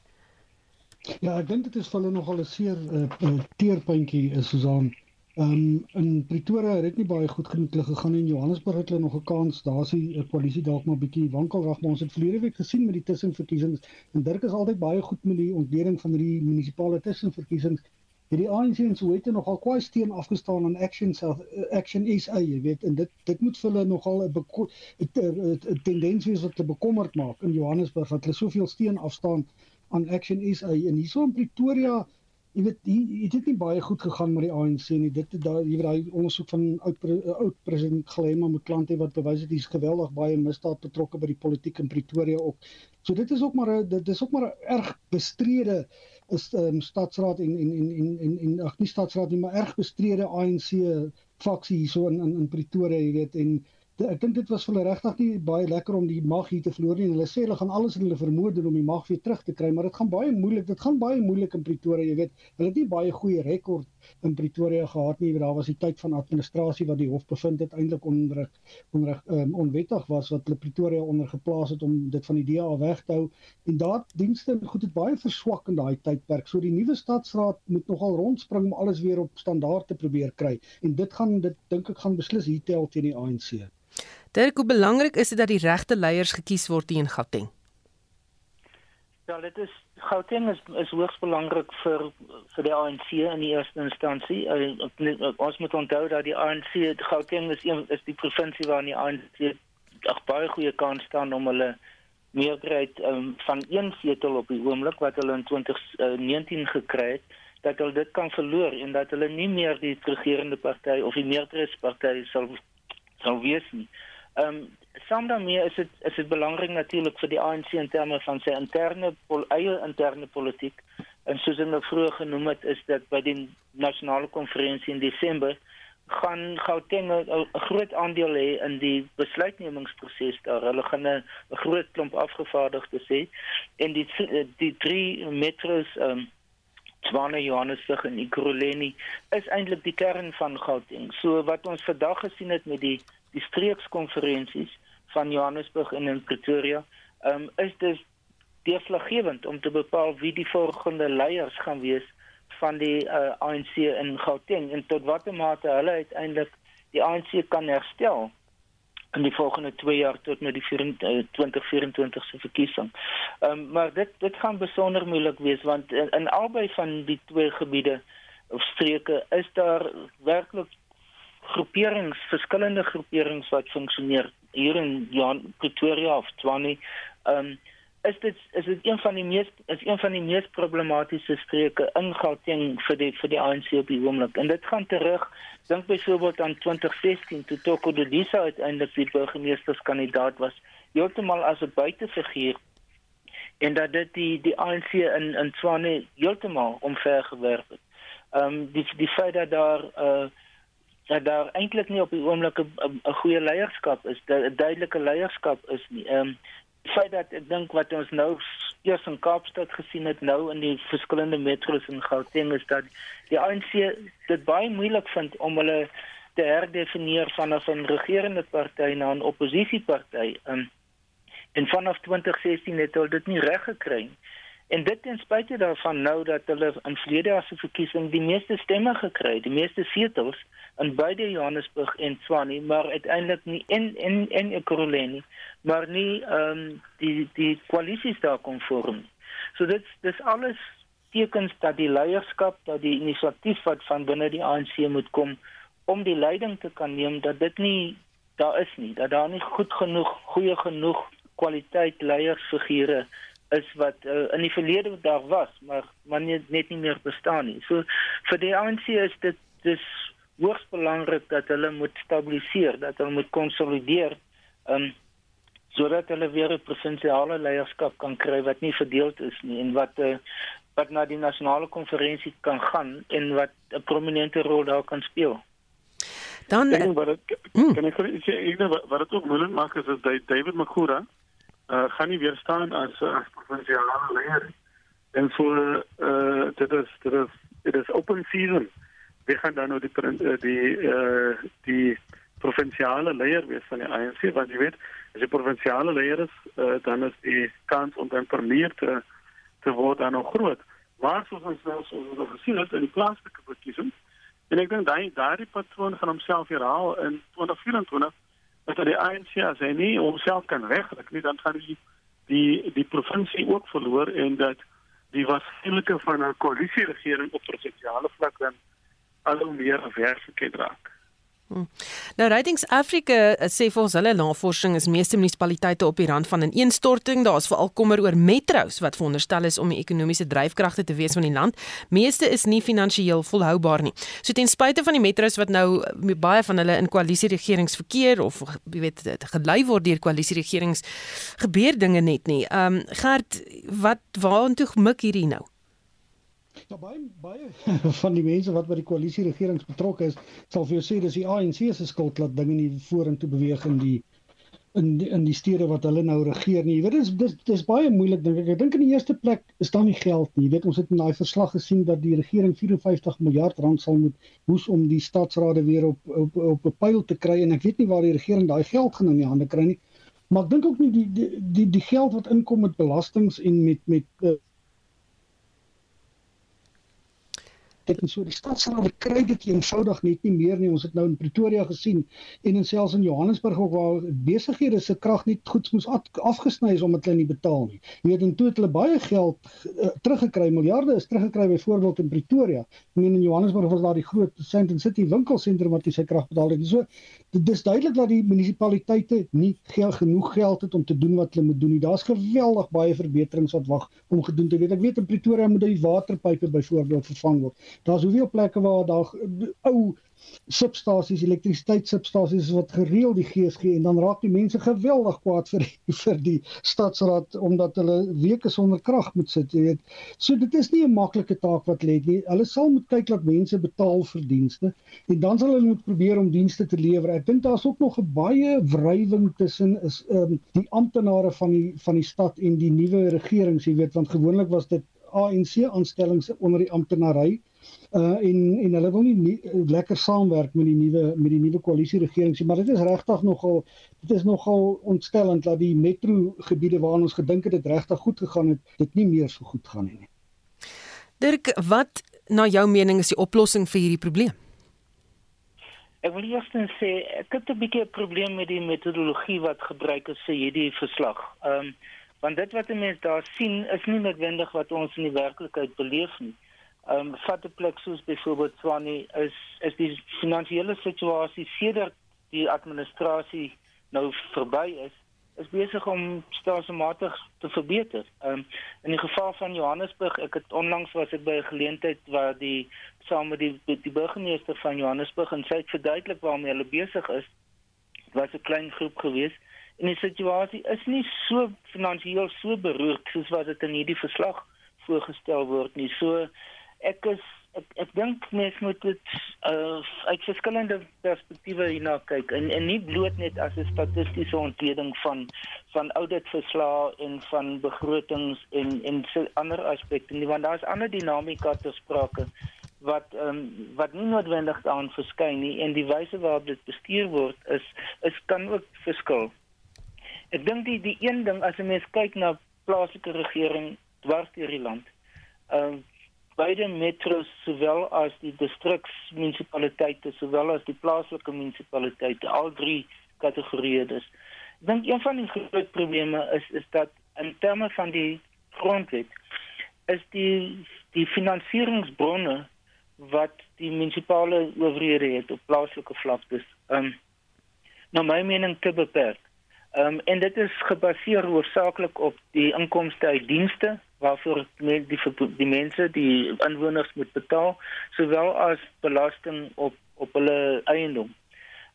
Speaker 5: Ja, ek dink dit is vir hulle nogal 'n seer uh, teerpuntjie is Susan. Ehm um, in Pretoria het dit nie baie goed genoeg gegaan in Johannesburg het hulle nog 'n kans. Daar's die polisie dalk maar bietjie wankelrig, maar ons het verlede week gesien met die tussenverkiesings en Dirk is altyd baie goed met die ontleding van hierdie munisipale tussenverkiesings het die ANC en Soweto nogal kwai steen afgestaan aan Action South uh, Action SA, jy weet, en dit dit moet vir hulle nogal 'n tendens wees wat hulle bekommerd maak in Johannesburg dat hulle soveel steen afstaan aan Action SA en hierso in Pretoria Jy weet dit het nie baie goed gegaan met die ANC nie. Dit daai jy weet daai ondersoek van oud oud president Glema met klante wat bewys het hy's geweldig baie misdaad betrokke by die politiek in Pretoria ook. So dit is ook maar dit is ook maar erg bestrede is um, stadsraad en en en en en, en ag nie stadsraad nie, maar erg bestrede ANC faksie hierso in, in in Pretoria, jy weet en ek dink dit was vir hulle regtig nie baie lekker om die mag hier te verloor nie. Hulle sê hulle gaan alles in hulle vermoë doen om die mag weer terug te kry, maar dit gaan baie moeilik. Dit gaan baie moeilik in Pretoria, jy weet. Hulle het nie baie goeie rekord in Pretoria gehad nie. Daar was die tyd van administrasie wat die hof bevind het eintlik onder onder um, onwettig was wat hulle Pretoria onder geplaas het om dit van die DA weg te hou. En daad dienste en goed het baie verswak in daai tydperk. So die nuwe stadsraad moet nogal rondspring om alles weer op standaard te probeer kry. En dit gaan dit dink ek gaan beslis hier tel teen die ANC.
Speaker 1: Dirk, hoe belangrik is dit dat die regte leiers gekies word teen Gauteng?
Speaker 2: Ja, dit is Gauteng is is hoogs belangrik vir vir die ANC in die eerste instansie. Uh, ons moet onthou dat die ANC Gauteng is een is die provinsie waar die ANC ag baie goeie kans staan om hulle meerderheid um, van een setel op die oomblik wat hulle in 2019 uh, gekry het dat hulle dit kan verloor en dat hulle nie meer die regerende party of die meerderheidsparty sal sal wees nie. Ehm um, saam daarmee is dit is dit belangrik natuurlik vir die ANC in terme van sy interne pol, eie interne politiek en soos ek nou vroeër genoem het is dit by die nasionale konferensie in Desember gaan Gauteng 'n groot aandeel hê in die besluitnemingsproses daar. Hulle gaan 'n groot klomp afgevaardigdes hê en die die drie metros ehm um, Tshwane, Johannesburg en Ekurhuleni is eintlik die kern van Gauteng. So wat ons vandag gesien het met die die streekskonferensies van Johannesburg en in Pretoria, ehm um, is dit deurslaggewend om te bepaal wie die volgende leiers gaan wees van die uh, eh, ANC in Gauteng en tot watter mate hulle uiteindelik die ANC kan herstel in die volgende 2 jaar tot met die 2024 se verkiesing. Ehm um, maar dit dit gaan besonder moeilik wees want in, in albei van die twee gebiede of streke is daar werklik groeperings, verskillende groeperings wat funksioneer hier in Jan Pretoria of Tshwane. Ehm um, is dit is dit een van die mees is een van die mees problematiese streke in Gauteng vir die vir die ANC op die oomblik. En dit gaan terug dink byvoorbeeld aan 2016 toe Toko Dodisa uiteindelik die burgemeesterskandidaat was, heeltemal as 'n buitefiguur en dat dit die die ANC in in Tswane heeltemal omvergewerp het. Ehm um, die die feit dat daar uh dat daar eintlik nie op die oomblik 'n goeie leierskap is, 'n duidelike leierskap is nie. Ehm um, feit dat ek dink wat ons nou eers in Kaapstad gesien het nou in die verskillende metros in Gauteng is dat die ANC dit baie moeilik vind om hulle te herdefinieer vanaf 'n regerende party na 'n oppositieparty. Um, en vanaf 2016 het hulle dit nie reg gekry nie. En dit ten spyte daarvan nou dat hulle in vlede as 'n verkiesing die meeste stemme gekry het, die meeste setels in beide Johannesburg en Tshwane, maar uiteindelik nie in in in Ekurhuleni, maar nie ehm um, die die koalisies daar kon vorm. So dit dis alles tekens dat die leierskap, dat die inisiatief wat van binne die ANC moet kom om die leiding te kan neem dat dit nie daar is nie, dat daar nie goed genoeg, goeie genoeg kwaliteit leiersfigure is wat uh, in die verlede daar was, maar maar net, net nie meer bestaan nie. So vir die ANC is dit dis hoogs belangrik dat hulle moet stabiliseer, dat hulle moet konsolideer, um sodat hulle weer 'n provinsiale leierskap kan kry wat nie verdeeld is nie en wat uh, wat na die nasionale konferensie kan gaan en wat 'n prominente rol daar kan speel.
Speaker 3: Dan ek, wat het, hmm. kan ek sê ek wat dit ook moeilik maak is dat David Magura uh, gaan nie weer staan as as provinsiale leier. En so uh, dit is dit is dit is open season. We gaan dan nou die die uh, die provinsiale leier wees van die ANC want jy weet as jy provinsiale leier is uh, dan is die kans om dan vermeer te te word dan nog groot. Maar soos ons nou so ons gesien het in die plaaslike verkiesing en ek dink daai daai patroon gaan homself herhaal in 2024 dat die ANC as hy nie homself kan regkry nie, dan gaan hy die die provinsie ook verloor en dat die waarskynlike van 'n koalisieregering op provinsiale vlak dan al hoe meer afwerklikheid raak.
Speaker 1: Hmm. Nou Ratings Africa eh, sê vir ons hulle navorsing is meeste munisipaliteite op die rand van 'n ineenstorting. Daar is veral kommer oor metros wat veronderstel is om die ekonomiese dryfkragte te wees van die land. Meeste is nie finansiëel volhoubaar nie. So ten spyte van die metros wat nou eh, baie van hulle in koalisieregerings verkeer of jy weet gelei word deur koalisieregerings gebeur dinge net nie. Ehm um, Gert, wat waartoe mik hierdie nou?
Speaker 5: Ja baie baie van die mense wat by die koalisie regerings betrokke is, sal vir jou sê dis die ANC se skuld dat dinge nie vorentoe beweeg in die in die, in die stede wat hulle nou regeer nie. Jy weet dis dis dis baie moeilik dink ek. Ek dink in die eerste plek is daar nie geld nie. Jy weet ons het in daai verslag gesien dat die regering 54 miljard rand sal moet hoes om die stadsrade weer op op op 'n pyl te kry en ek weet nie waar die regering daai geld gaan in die hande kry nie. Maar ek dink ook nie die die die, die geld wat inkom met belastings en met met uh, kyk en so die stadsraad kry dit eenvoudig net nie meer nie. Ons het nou in Pretoria gesien en in selfs in Johannesburg ook waar besighede se krag net goed moes afgesny is omdat hulle nie betaal nie. Jy weet en toe het hulle baie geld uh, teruggekry, miljarde is teruggekry byvoorbeeld in Pretoria. Ek meen in Johannesburg was daar die groot Sandton City winkelsentrum wat sy krag betaal het. So dit is duidelik dat die munisipaliteite nie geld genoeg geld het om te doen wat hulle moet doen nie. Daar's geweldig baie verbeterings wat wag om gedoen te word. Ek weet in Pretoria moet die waterpype byvoorbeeld vervang word. Daar's hoeveel plekke waar daar ou substasies, elektrisiteitssubstasies wat gereeld die gees gee en dan raak die mense geweldig kwaad vir die, vir die stadsraad omdat hulle weke sonder krag moet sit, jy weet. So dit is nie 'n maklike taak wat lê nie. Hulle sal moet kyk dat mense betaal vir dienste en dan sal hulle moet probeer om dienste te lewer. Ek dink daar's ook nog 'n baie wrywing tussen is um, die amptenare van die van die stad en die nuwe regering, jy weet, want gewoonlik was dit ANC aanstellings onder die amptenary uh en en hulle wil nie, nie lekker saamwerk met die nuwe met die nuwe koalisie regering sê maar dit is regtig nogal dit is nogal ontstellend dat die metro gebiede waarna ons gedink het dit regtig goed gegaan het dit nie meer so goed gaan nie.
Speaker 1: Dirk, wat na jou mening is die oplossing vir hierdie probleem?
Speaker 2: Ek wil eers net sê ek het 'n bietjie 'n probleem met die metodologie wat gebruik is vir hierdie verslag. Ehm um, want dit wat mense daar sien is nie noodwendig wat ons in die werklikheid beleef nie. Ehm um, vat 'n plek soos byvoorbeeld Swanie is is die finansiële situasie sedert die administrasie nou verby is is besig om stelselmatig te verbeter. Ehm um, in die geval van Johannesburg, ek het onlangs was ek by 'n geleentheid waar die saam met die die burgemeester van Johannesburg en sy het verduidelik waarmee hulle besig is. Was 'n klein groep gewees en die situasie is nie so finansiëel so beroerd soos wat dit in hierdie verslag voorgestel word nie. So ek is ek, ek dink mens moet dit uh, uit verskillende perspektiewe hierna kyk en en nie bloot net as 'n statistiese ontleding van van auditverslae en van begrotings en en so ander aspekte nie want daar is ander dinamika te sprake wat um, wat nie noodwendig daarin verskyn nie en die wyse waarop dit bestuur word is is kan ook verskil. Ek dink die die een ding as 'n mens kyk na plaaslike regering dwars deur die land. Ehm um, beide metros sowel as die distriksmunisipaliteite sowel as die plaaslike munisipaliteite al drie kategorieë is. Ek dink een van die groot probleme is is dat in terme van die grondwet is die die finansieringsbronne wat die munisipale owerhede het op plaaslike vlak dis um na my mening te beperk. Um en dit is gebaseer hoofsaaklik op die inkomste uit dienste waarvoor die die, mense die inwoners moet betaal sowel as belasting op op hulle eiendom.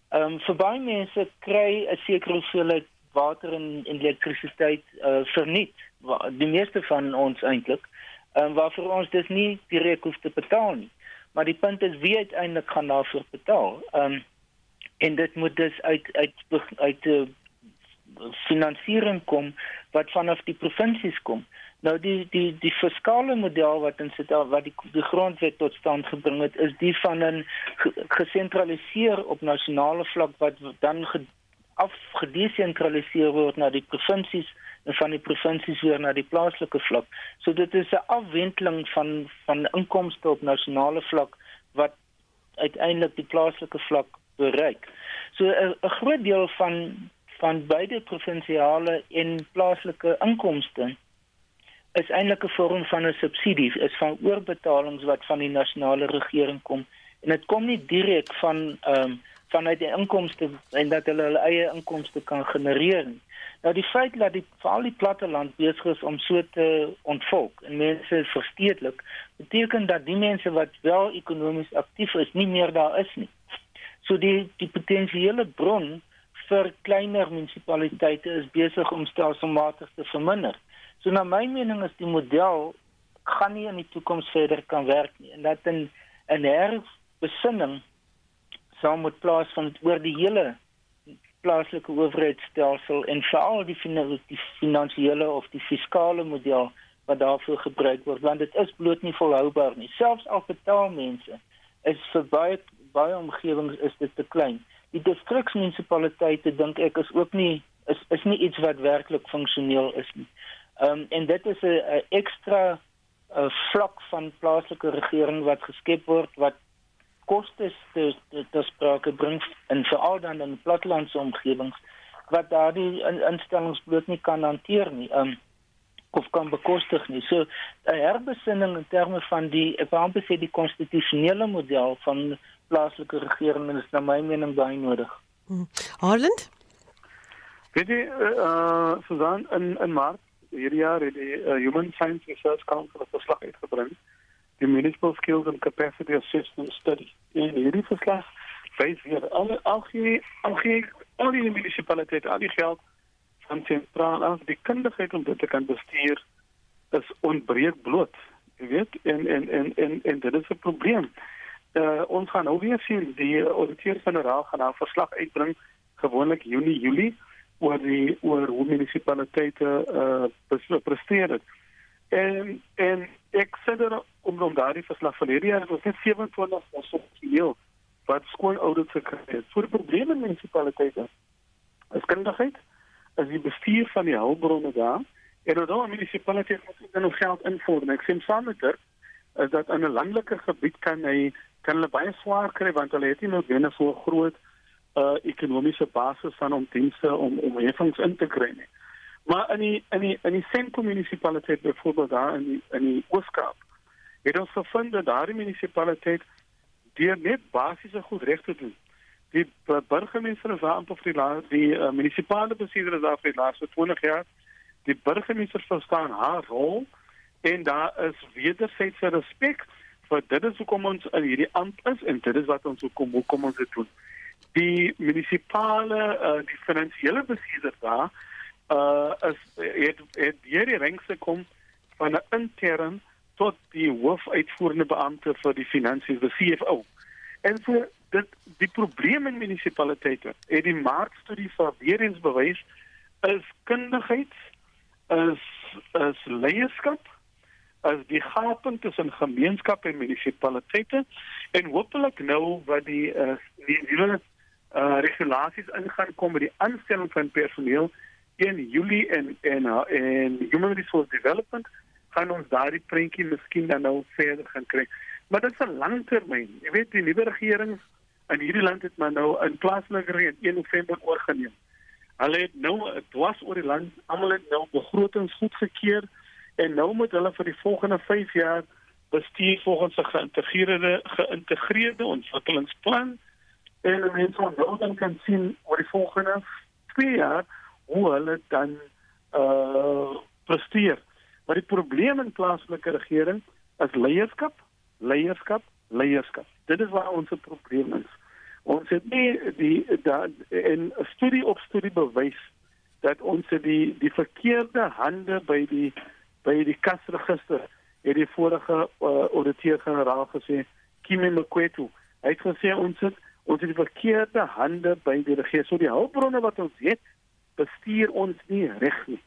Speaker 2: Ehm um, vir baie mense kry 'n sekere hoeveelheid water en, en elektrisiteit uh, verniet. Die meeste van ons eintlik. Ehm um, waarvoor ons dis nie direk hoef te betaal nie. Maar die punt is wie uiteindelik gaan daarvoor betaal. Ehm um, en dit moet dus uit uit uit, uit uh, finansiering kom wat vanaf die provinsies kom. Nou die die die fiskale model wat in sit wat die die grondwet tot stand gebring het is die van 'n gesentraliseer op nasionale vlak wat dan ge, afgedesentraliseer word na die provinsies en van die provinsies weer na die plaaslike vlak. So dit is 'n afwenteling van van inkomste op nasionale vlak wat uiteindelik die plaaslike vlak bereik. So 'n groot deel van van beide provinsiale en plaaslike inkomste is eintlik 'n vorm van 'n subsidie, is van oorbetalings wat van die nasionale regering kom en dit kom nie direk van ehm um, vanuit die inkomste en dat hulle hulle eie inkomste kan genereer nie. Nou die feit dat die veral die platteland besig is om so te ontvolk en mense verstedelik, beteken dat die mense wat wel ekonomies aktief is, nie meer daar is nie. So die die potensiële bron vir kleiner munisipaliteite is besig om stelselmatig te verminder. So na my mening is die model gaan nie in die toekoms verder kan werk nie. En dat in 'n herbesinning sou moet plaas van oor die hele plaaslike owerheidstelsel en veral die, die finansiële of die fiskale model wat daarvoor gebruik word want dit is bloot nie volhoubaar nie. Selfs al betaal mense is vir baie baie omgewings is dit te klein. Die distriksmunisipaliteite dink ek is ook nie is is nie iets wat werklik funksioneel is nie um, en dit is 'n ekstra uh, vlak van plaaslike regering wat geskep word wat kostes te te sprake bring en veral dan in plattelandse omgewings wat daardie in, instellings bloot nie kan hanteer nie. Ehm um, of kan bekostig nie. So 'n herbesinning in terme van die ek wou amper sê die konstitusionele model van plaaslike regering is na my mening baie nodig.
Speaker 1: Hmm. Harland?
Speaker 3: Weet jy uh, uh Susan in in Maart hierdie jaar het die uh, Human Science Research Council 'n verslag uitgebring. Die Municipal Skills and Capacity Assessment Study. En hierdie verslag wys weer alle algeheel algeheel al die munisipaliteite al die geld van sentraal af. Die kundigheid om dit te kan bestuur is ontbreek bloot jy weet en en en en en dit is 'n probleem. Uh, ons gaan nou weer sien die auditeur-generaal gaan 'n verslag uitbring gewoonlik Junie Julie oor die oor hoe munisipaliteite uh, presteer het en en ek sê dat om om daardie verslag van hierdie jaar was net 27 ons op die wat skoon audits gekry het. Voor die probleme in munisipaliteite is kundigheid, is die bestuur van die hulpbronne daar en dan die munisipaliteit moet dan nog geld invorder. Ek sê saam met dit is dat in 'n landelike gebied kan hy kan hulle baie swaar kry want hulle het nie noodwendig so groot uh ekonomiese basis van om dienste om om heffings in te kry nie. Maar in die in die in die sentrum munisipaliteit byvoorbeeld daar in die, in die Ooskaap het ons gevind dat daardie munisipaliteit deur net basiese goed reg te doen. Die burgemeester is daar amper vir die laaste die uh, munisipale bestuurder daar vir die laaste 20 jaar. Die burgemeester verstaan haar rol en daar is wederwysige respek vir dit is hoekom ons in hierdie amp is en dit is wat ons hoekom hoekom ons dit doen. Die munisipale uh, die finansiële bestuurder daar uh is het het hierdie rangse kom van 'n intern tot die hoofuitvoerende beampte vir die finansies, die CFO. En vir dit die probleme in munisipaliteite, het die markstudie vir weer eens bewys is kundigheid is is leierskap as die gaping tussen gemeenskap en munisipaliteite en hopelik nou wat die uh, die nuwe uh, regulasies ingaan kom met die aanstelling van personeel in Julie en en en human resource development gaan ons daardie prentjie miskien dan nou verder gaan kry. Maar dit is 'n langtermyn. Jy weet die nuwe regering in hierdie land het maar nou 'n plaaslike regering 1 November oorgeneem. Hulle het nou dwars oor die land almal het nou begrotings goedgekeur en nou moet hulle vir die volgende 5 jaar bestuur volgens 'n geïntegreerde geïntegreerde ontwikkelingsplan en mense moet nou dan kan sien oor die volgende 2 jaar hoe hulle dan uh presteer. Maar die probleem in plaaslike regering is leierskap, leierskap, leierskap. Dit is waar ons probleem is. Ons het nie die da in 'n studie op studie bewys dat ons die die verkeerde hande by die by die kasregister het die vorige uh, auditeur-generaal gesê Kimi Mkwetu. Hy het gesê ons het ons het die verkeerde hande by die regering. So die hulpbronne wat ons het, bestuur ons nie reg nie.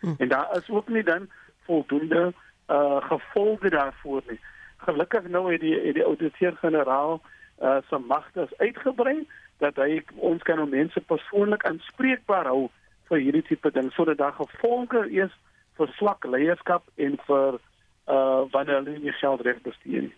Speaker 3: Hm. En daar is ook nie dan voldoende uh gevolge daarvoor nie. Gelukkig nou het die het die ouditeur-generaal uh se magte uitgebrei dat hy ons kan om mense persoonlik aanspreekbaar hou vir hierdie tipe ding sodat daar gevolge is vir swak leierskap en vir uh wanneer hulle nie geld reg bestuur nie.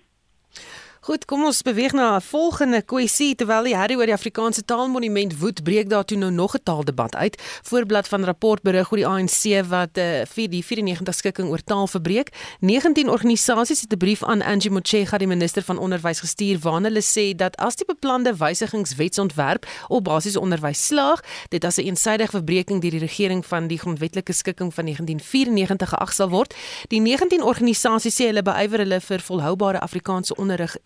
Speaker 1: Goed, kom ons beweeg na 'n volgende kwessie terwyl die herrie oor die Afrikaanse taalmonument woed, breek daar toe nou nog 'n taaldebat uit. Voorblad van rapport berig oor die ANC wat uh, vir die 94 skikking oor taal verbreek. 19 organisasies het 'n brief aan Angie Motshega, die minister van onderwys gestuur waarin hulle sê dat as die beplande wysigingswetsontwerp op basiese onderwys slaag, dit as 'n eensydige verbreeking deur die regering van die grondwetlike skikking van 1994 geag sal word. Die 19 organisasies sê hulle beywer hulle vir volhoubare Afrikaanse onderrig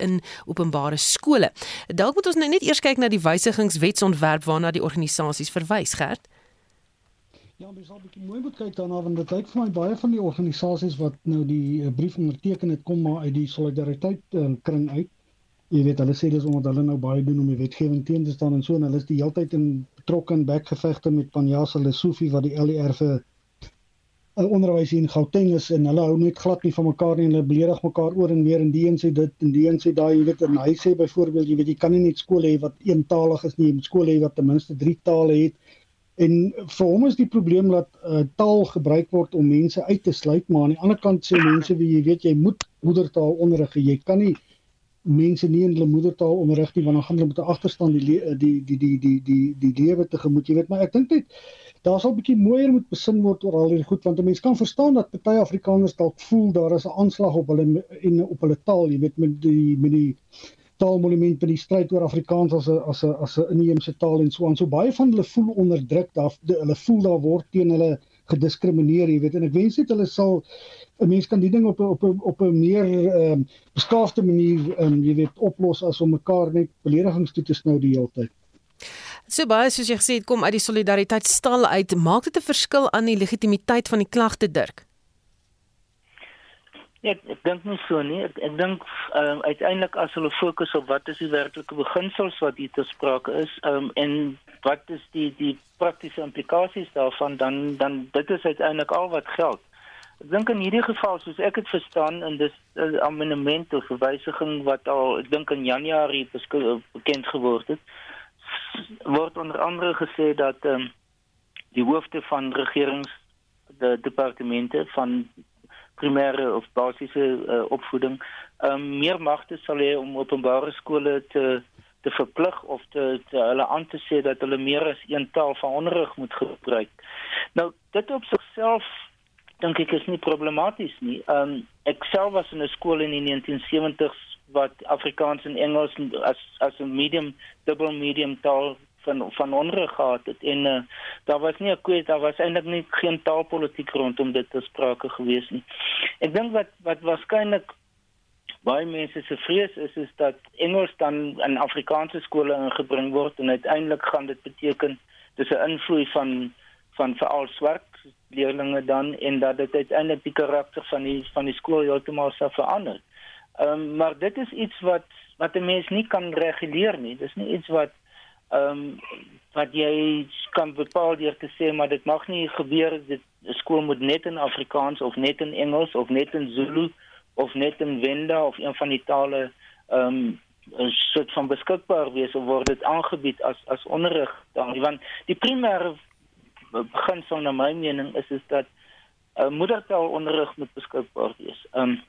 Speaker 1: openbare skole. Dalk moet ons nou net eers kyk na die wysigingswetsontwerp waarna die organisasies verwys, Gert.
Speaker 5: Ja, mens sal bietjie mooi moet kyk daarna want dit lyk vir my baie van die organisasies wat nou die uh, brief onderteken het kom maar uit die solidariteit uh, kring uit. Jy weet hulle sê dis omdat hulle nou baie doen om die wetgewing teen te staan en so en hulle is die hele tyd in betrokke in bekgevegte met Panjasa Lesofie wat die LER vir onderwys in Gauteng is en hulle hou net glad nie van mekaar nie. En hulle beledig mekaar oor en weer en die een sê dit en die een sê daai jy weet en hy sê byvoorbeeld jy weet jy kan nie net skole hê wat eentalig is nie. Jy moet skole hê wat ten minste drie tale het. En vir hom is die probleem dat uh, taal gebruik word om mense uit te sluit maar aan die ander kant sê mense wie jy weet jy moet moedertaal onderrig. Jy kan nie mense nie in hulle moedertaal onderrig nie want dan gaan hulle met 'n agterstand die die die die die die die lewe tegemoet. Jy weet maar ek dink dit daar sal 'n bietjie mooier moet besin word oor al hierdie goed want 'n mens kan verstaan dat party Afrikaners dalk voel daar is 'n aanslag op hulle en op hulle taal, jy weet met die met die taalmonument by die stryd oor Afrikaans as 'n as 'n as 'n inheemse taal en so aan. So baie van hulle voel onderdruk, daar hulle voel daar word teen hulle gediskrimineer, jy weet en ek wens net hulle sal 'n mens kan die ding op op op 'n meer ehm um, beskaafde manier ehm um, jy weet oplos as om mekaar net beledigings toe te snou die hele tyd.
Speaker 1: So baie soos jy gesê het kom uit die solidariteit stal uit, maak dit 'n verskil aan die legitimiteit van die klagte Dirk?
Speaker 2: Ja, ek, ek dink nie so nie. Ek, ek dink ehm um, uiteindelik as hulle fokus op wat is die werklike beginsels wat hier te sprake is, ehm um, en wat is die die praktiese implikasies daarvan dan dan dit is uiteindelik al wat geld. Ek dink in hierdie geval soos ek dit verstaan en dis 'n amendement of verwysiging wat al ek dink in Januarie bekend geword het, word onder andere gesê dat ehm um, die hoofde van regerings de departemente van primêre of basiese uh, opvoeding um, meer magte sal hê om openbare skole te te verplig of te, te hulle aan te sê dat hulle meer as een taal van onderrig moet gebruik. Nou dit op sigself dink ek is nie problematies nie. Um ek self was in 'n skool in die 1970s wat Afrikaans en Engels as as 'n medium dubbel medium taal van van onderrig gehad het en uh, daar was nie 'n kwessie daar was eintlik nie geen taalpolitiek rondom dit te sprake gewees nie. Ek dink wat wat waarskynlik baie mense se vrees is is dat Engels dan in Afrikaanse skole ingebring word en uiteindelik gaan dit beteken dis 'n invloed van van veral swart leerders dan en dat dit uiteindelik die karakter van die van die skool heeltemal sou verander. Ehm um, maar dit is iets wat wat 'n mens nie kan reguleer nie. Dis nie iets wat ehm um, wat jy kan bepaal deur te sê maar dit mag nie gebeur dit skool moet net in Afrikaans of net in Engels of net in Zulu of net in Venda of een van die tale ehm um, soort van beskikbaar wees of word dit aangebied as as onderrig dan want die primêre beginsel na my mening is is dat 'n uh, moedertaalonderrig moet beskikbaar wees. Ehm um,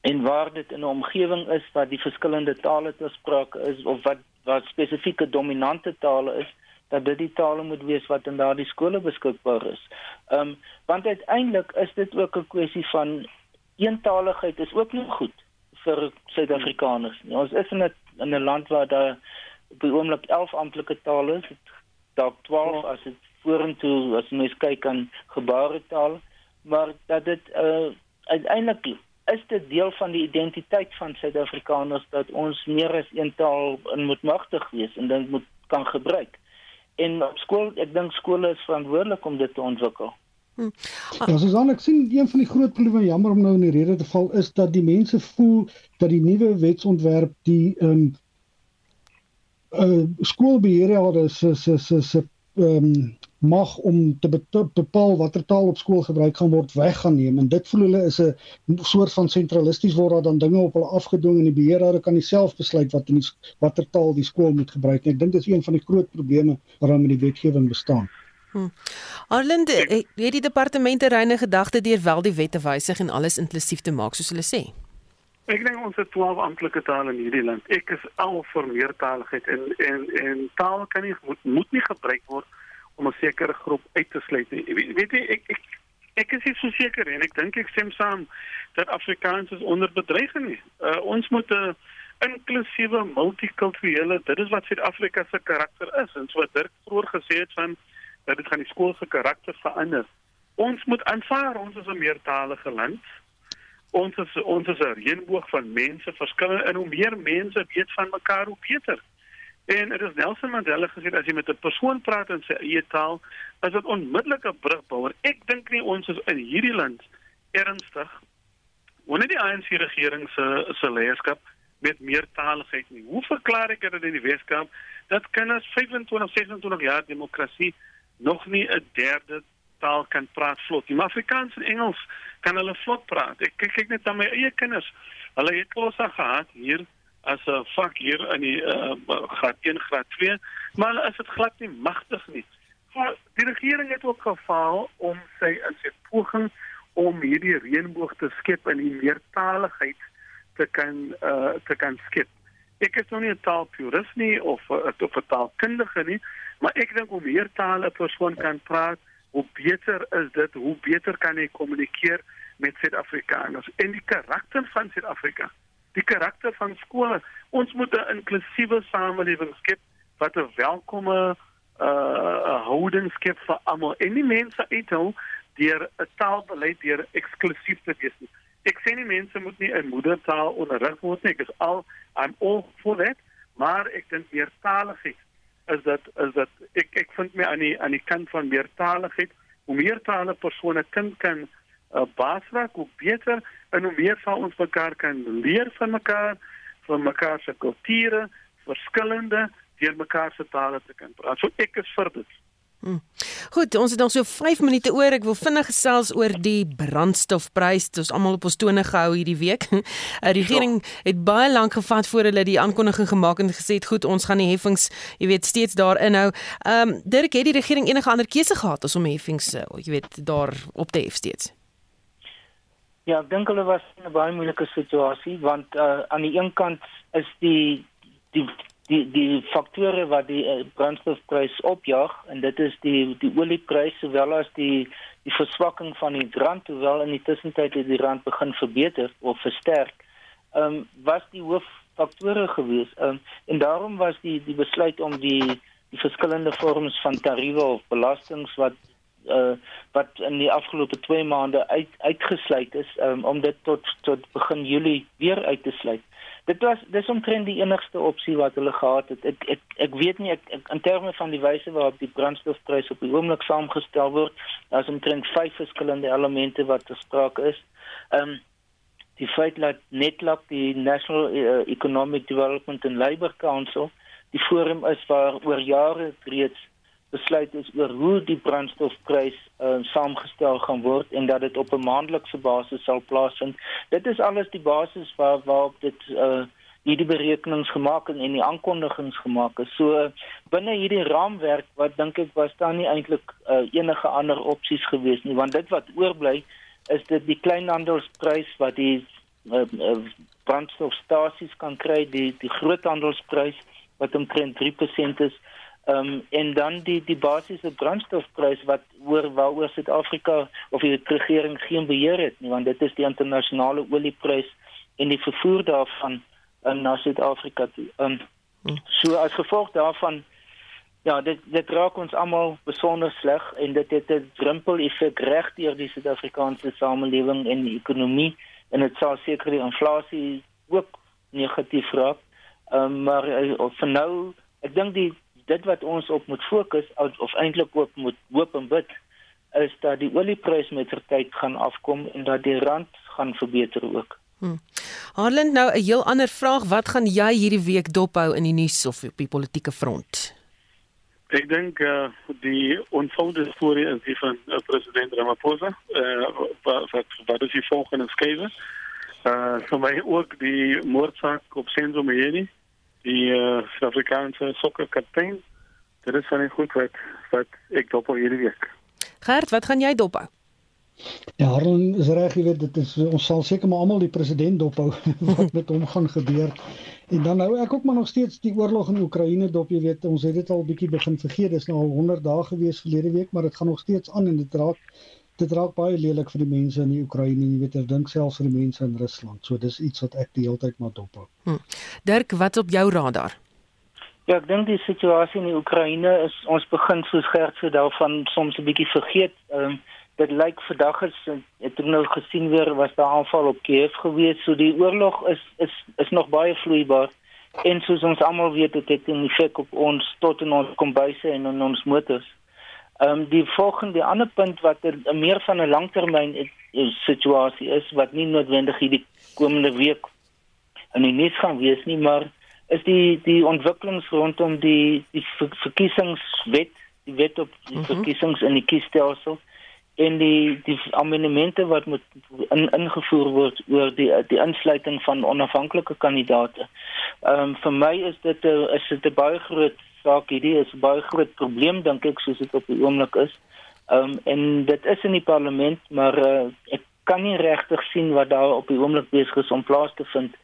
Speaker 2: en waar dit in 'n omgewing is wat die verskillende tale te sprake is of wat wat spesifieke dominante tale is dat dit die tale moet wees wat in daardie skole beskikbaar is. Ehm um, want uiteindelik is dit ook 'n kwessie van eentaligheid is ook nie goed vir Suid-Afrikaners nie. Ons is in 'n in 'n land waar daar op die oomblik 11 amptelike tale is, dalk 12 as dit vorentoe as mens kyk aan gebaretaal, maar dat dit uh, uiteindelik is dit deel van die identiteit van Suid-Afrikaners dat ons meer as een taal moet magtig wees en dit moet kan gebruik. En op skool, ek dink skole is verantwoordelik om dit te ontwikkel.
Speaker 5: Hm. Ja, so dan ek sien een van die groot probleme jammer om nou in die rede te val is dat die mense voel dat die nuwe wetsontwerp die ehm um, uh skoolbeheerder se se se se ehm um, mag om te bepaal watter taal op skool gebruik gaan word weggaan neem en dit voel hulle is 'n soort van sentralisties word daar dan dinge op hulle afgedwing en die beheerder kan self besluit wat in die, watter taal die skool moet gebruik nie. Ek dink dit is een van die groot probleme waarom die wetgewing bestaan.
Speaker 1: Hmm. Arland, het die departemente reine gedagte deur wel die wette wysig en alles inklusief te maak soos hulle sê?
Speaker 3: Ek dink ons het 12 amptelike tale in hierdie land. Ek is al vir meertaligheid en en en taal kan nie moet, moet nie gebruik word om 'n sekere groep uit te sluit. Weet, weet jy ek ek ek is nie so seker en ek dink ek stem saam dat Afrikaans is onder bedreiging nie. Uh, ons moet 'n inklusiewe multikulturele dit is wat Suid-Afrika se karakter is en so Dirk vroeër gesê het van dat dit gaan die skool se karakter verander. Ons moet aanvaar ons is 'n meertalige land. Ons is ons is 'n reënboog van mense, verskillende en hoe meer mense weet van mekaar hoe beter. En dit is Nelson Mandela gesê as jy met 'n persoon praat in sy eie taal, is dit onmiddellik 'n brugbouer. Ek dink nie ons is in hierdie land ernstig wanneer die ANC regering se se leierskap met meertaligheid nie. Hoe verklaar ek dit in die Weskaap dat kinders 25, 26 jaar demokrasie nog nie 'n derde taal kan praat vlot nie. Maar Afrikaans en Engels kan hulle vlot praat. Ek kyk net na my eie kinders. Hulle het kosse gehad hier as 'n vak hier in die uh, graad 1 graad 2 maar is dit glad nie magtig nie. Maar die regering het ook gefaal om sy in sy poging om hierdie reënboog te skep in die meertaligheid te kan uh, te kan skep. Ek is nog nie 'n taalpurist nie of uh, of 'n taalkundige nie, maar ek dink hoe meer tale 'n persoon kan praat, hoe beter is dit, hoe beter kan hy kommunikeer met Suid-Afrikaners en die karakter van Suid-Afrika die karakter van skole. Ons moet 'n inklusiewe samelewing skep wat 'n welkome uh houding skep vir almal. En die mense uithou deur 'n taalbeleid deur eksklusief te wees nie. Ek sê nie mense moet nie 'n moedertaal onderrig word nie. Ek is al I'm all for that, maar ek dink meertaligheid is dat is dat ek ek vind my aan die aan die kant van meertaligheid. Hoe meer tale persone kind kan uh, basraak, hoe beter en hoe meer sal ons mekaar kan leer van mekaar, van mekaar se kulture, verskillende deur mekaar se tale te kan praat. So ek is vir dit.
Speaker 1: Hmm. Goed, ons het nog so 5 minute oor. Ek wil vinnig gesels oor die brandstofprys. Dit is almal op ons tone gehou hierdie week. Die regering het baie lank gevat voor hulle die aankondiging gemaak en gesê het goed, ons gaan die heffings, jy weet, steeds daar inhou. Ehm um, Dirk, het die regering enige ander keuse gehad as om heffings, eh, jy weet, daar op te hef steeds?
Speaker 2: Ja, ek dink hulle was in 'n baie moeilike situasie want uh, aan die een kant is die die die die faktore wat die uh, brandstofprys opjaag en dit is die die olieprys sowel as die die verswakking van die rand terwyl in die tussentyd het die rand begin verbeter of versterk. Ehm um, was die hooffaktore gewees. Ehm um, en daarom was die die besluit om die die verskillende vorms van tariewe of belastings wat uh, wat in die afgelope 2 maande uit uitgesluit is um, om dit tot tot begin Julie weer uit te sluit dit was dis omtrent die enigste opsie wat hulle gehad het. Ek ek ek weet nie ek, ek in terme van die wyse waarop die brandstofprys op die oomblik saamgestel word, daar's omtrent vyf verskillende elemente wat bespreek is. Ehm um, die feit dat Netlab die National uh, Economic Development and Labour Council die forum is waar oor jare reeds besluit is oor hoe die brandstofprys uh, saamgestel gaan word en dat dit op 'n maandelikse basis sal plaasvind. Dit is alles die basis waar waarop dit uh hierdie berekenings gemaak en en die aankondigings gemaak is. So binne hierdie raamwerk wat dink ek was daar nie eintlik uh, enige ander opsies gewees nie want dit wat oorbly is dit die kleinhandelsprys wat die uh, uh, brandstofstasies kan kry die die groothandelsprys wat omtrent 3% is Ehm um, en dan die die basiese brandstofprys wat oor waaroor Suid-Afrika of die regering geen beheer het nie want dit is die internasionale olieprys en die vervoer daarvan um, na Suid-Afrika toe. Ehm um, so as gevolg daarvan ja, dit dit raak ons almal besonder sleg en dit het 'n drempel effek reg deur die Suid-Afrikaanse samelewing en die ekonomie en dit sal seker die inflasie ook negatief raak. Ehm um, maar uh, vir nou, ek dink die dit wat ons op moet fokus of eintlik ook moet hoop en bid is dat die olieprys met tyd gaan afkom en dat die rand gaan verbeter ook. Hmm.
Speaker 1: Harland nou 'n heel ander vraag, wat gaan jy hierdie week dophou in die nuus of op die politieke front?
Speaker 3: Ek dink uh, die onvolde storie is die van uh, president Ramaphosa. Uh, wat wat wat is die volgende skrywe? Uh, vir my ook die moordsaak op Senzo Mjeni die uh, Suid-Afrikaanse sokkerkaptein. Dit is van die goed wat wat ek dop hierdie week.
Speaker 1: Gert, wat gaan jy dop hou?
Speaker 5: Ja, Aaron is reg, jy weet dit is ons sal seker maar almal die president dop hou wat met hom gaan gebeur. En dan nou ek ook maar nog steeds die oorlog in Oekraïne dop, jy weet ons het dit al bietjie begin vergeet. Dis nou al 100 dae gewees verlede week, maar dit gaan nog steeds aan en dit raak dit raak baie lelik vir die mense in die Oekraïne, jy weet, ek dink selfs vir die mense in Rusland. So dis iets wat ek die hele tyd maar dop hou. Hm.
Speaker 1: Dirk, wat op jou radar?
Speaker 2: Ja, ek dink die situasie in die Oekraïne is ons begin soos Gert sê daarvan soms 'n bietjie vergeet. Ehm um, dit lyk vandag is het ek nou gesien weer was daar aanval op Kiev gewees. So die oorlog is is is nog baie vloeibaar. En soos ons almal weet, dit het 'n effek op ons tot in ons kombuise en in ons motors. Ehm um, die volgende ander punt wat er meer van 'n langtermyn situasie is wat nie noodwendig hierdie komende week in die nuus gaan wees nie, maar is die die ontwikkelings rondom die die verkiesingswet, die wet op die -hmm. verkiesings in die kiesstelsel en die die amendemente wat moet in, ingevoer word oor die die insluiting van onafhanklike kandidaate. Ehm um, vir my is dit 'n is dit 'n baie groot saak hierdie is baie groot probleem dink ek soos dit op die oomblik is. Ehm um, en dit is in die parlement, maar uh, ek kan nie regtig sien wat daar op die oomblik besig is om plaas te vind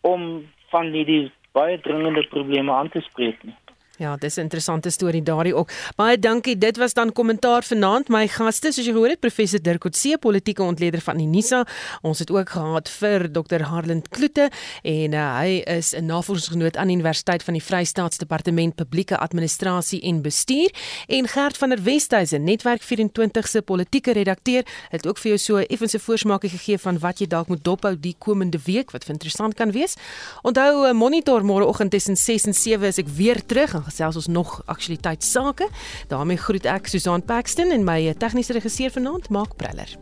Speaker 2: om van hierdie baie dringende probleme aan te spreek nie.
Speaker 1: Ja, dis 'n interessante storie daardie ook. Baie dankie. Dit was dan kommentaar vanaand. My gaste, soos jy gehoor het, professor Dirk Coetzee, politieke ontleder van Unisa. Ons het ook gehad vir Dr. Harland Kloete en uh, hy is 'n navorsingsgenoot aan die Universiteit van die Vrystaatsdepartement Publieke Administrasie en Bestuur en Gert van der Westhuizen, Netwerk 24 se politieke redakteur, het ook vir jou so effense voorsmaakie gegee van wat jy dalk moet dophou die komende week wat interessant kan wees. Onthou 'n uh, monitor môreoggend tussen 6 en 7 is ek weer terug gesels ons nog aktualiteitssake. daarmee groet ek Susan Paxton en my eh, tegniese regisseur vanaand Mark Preller.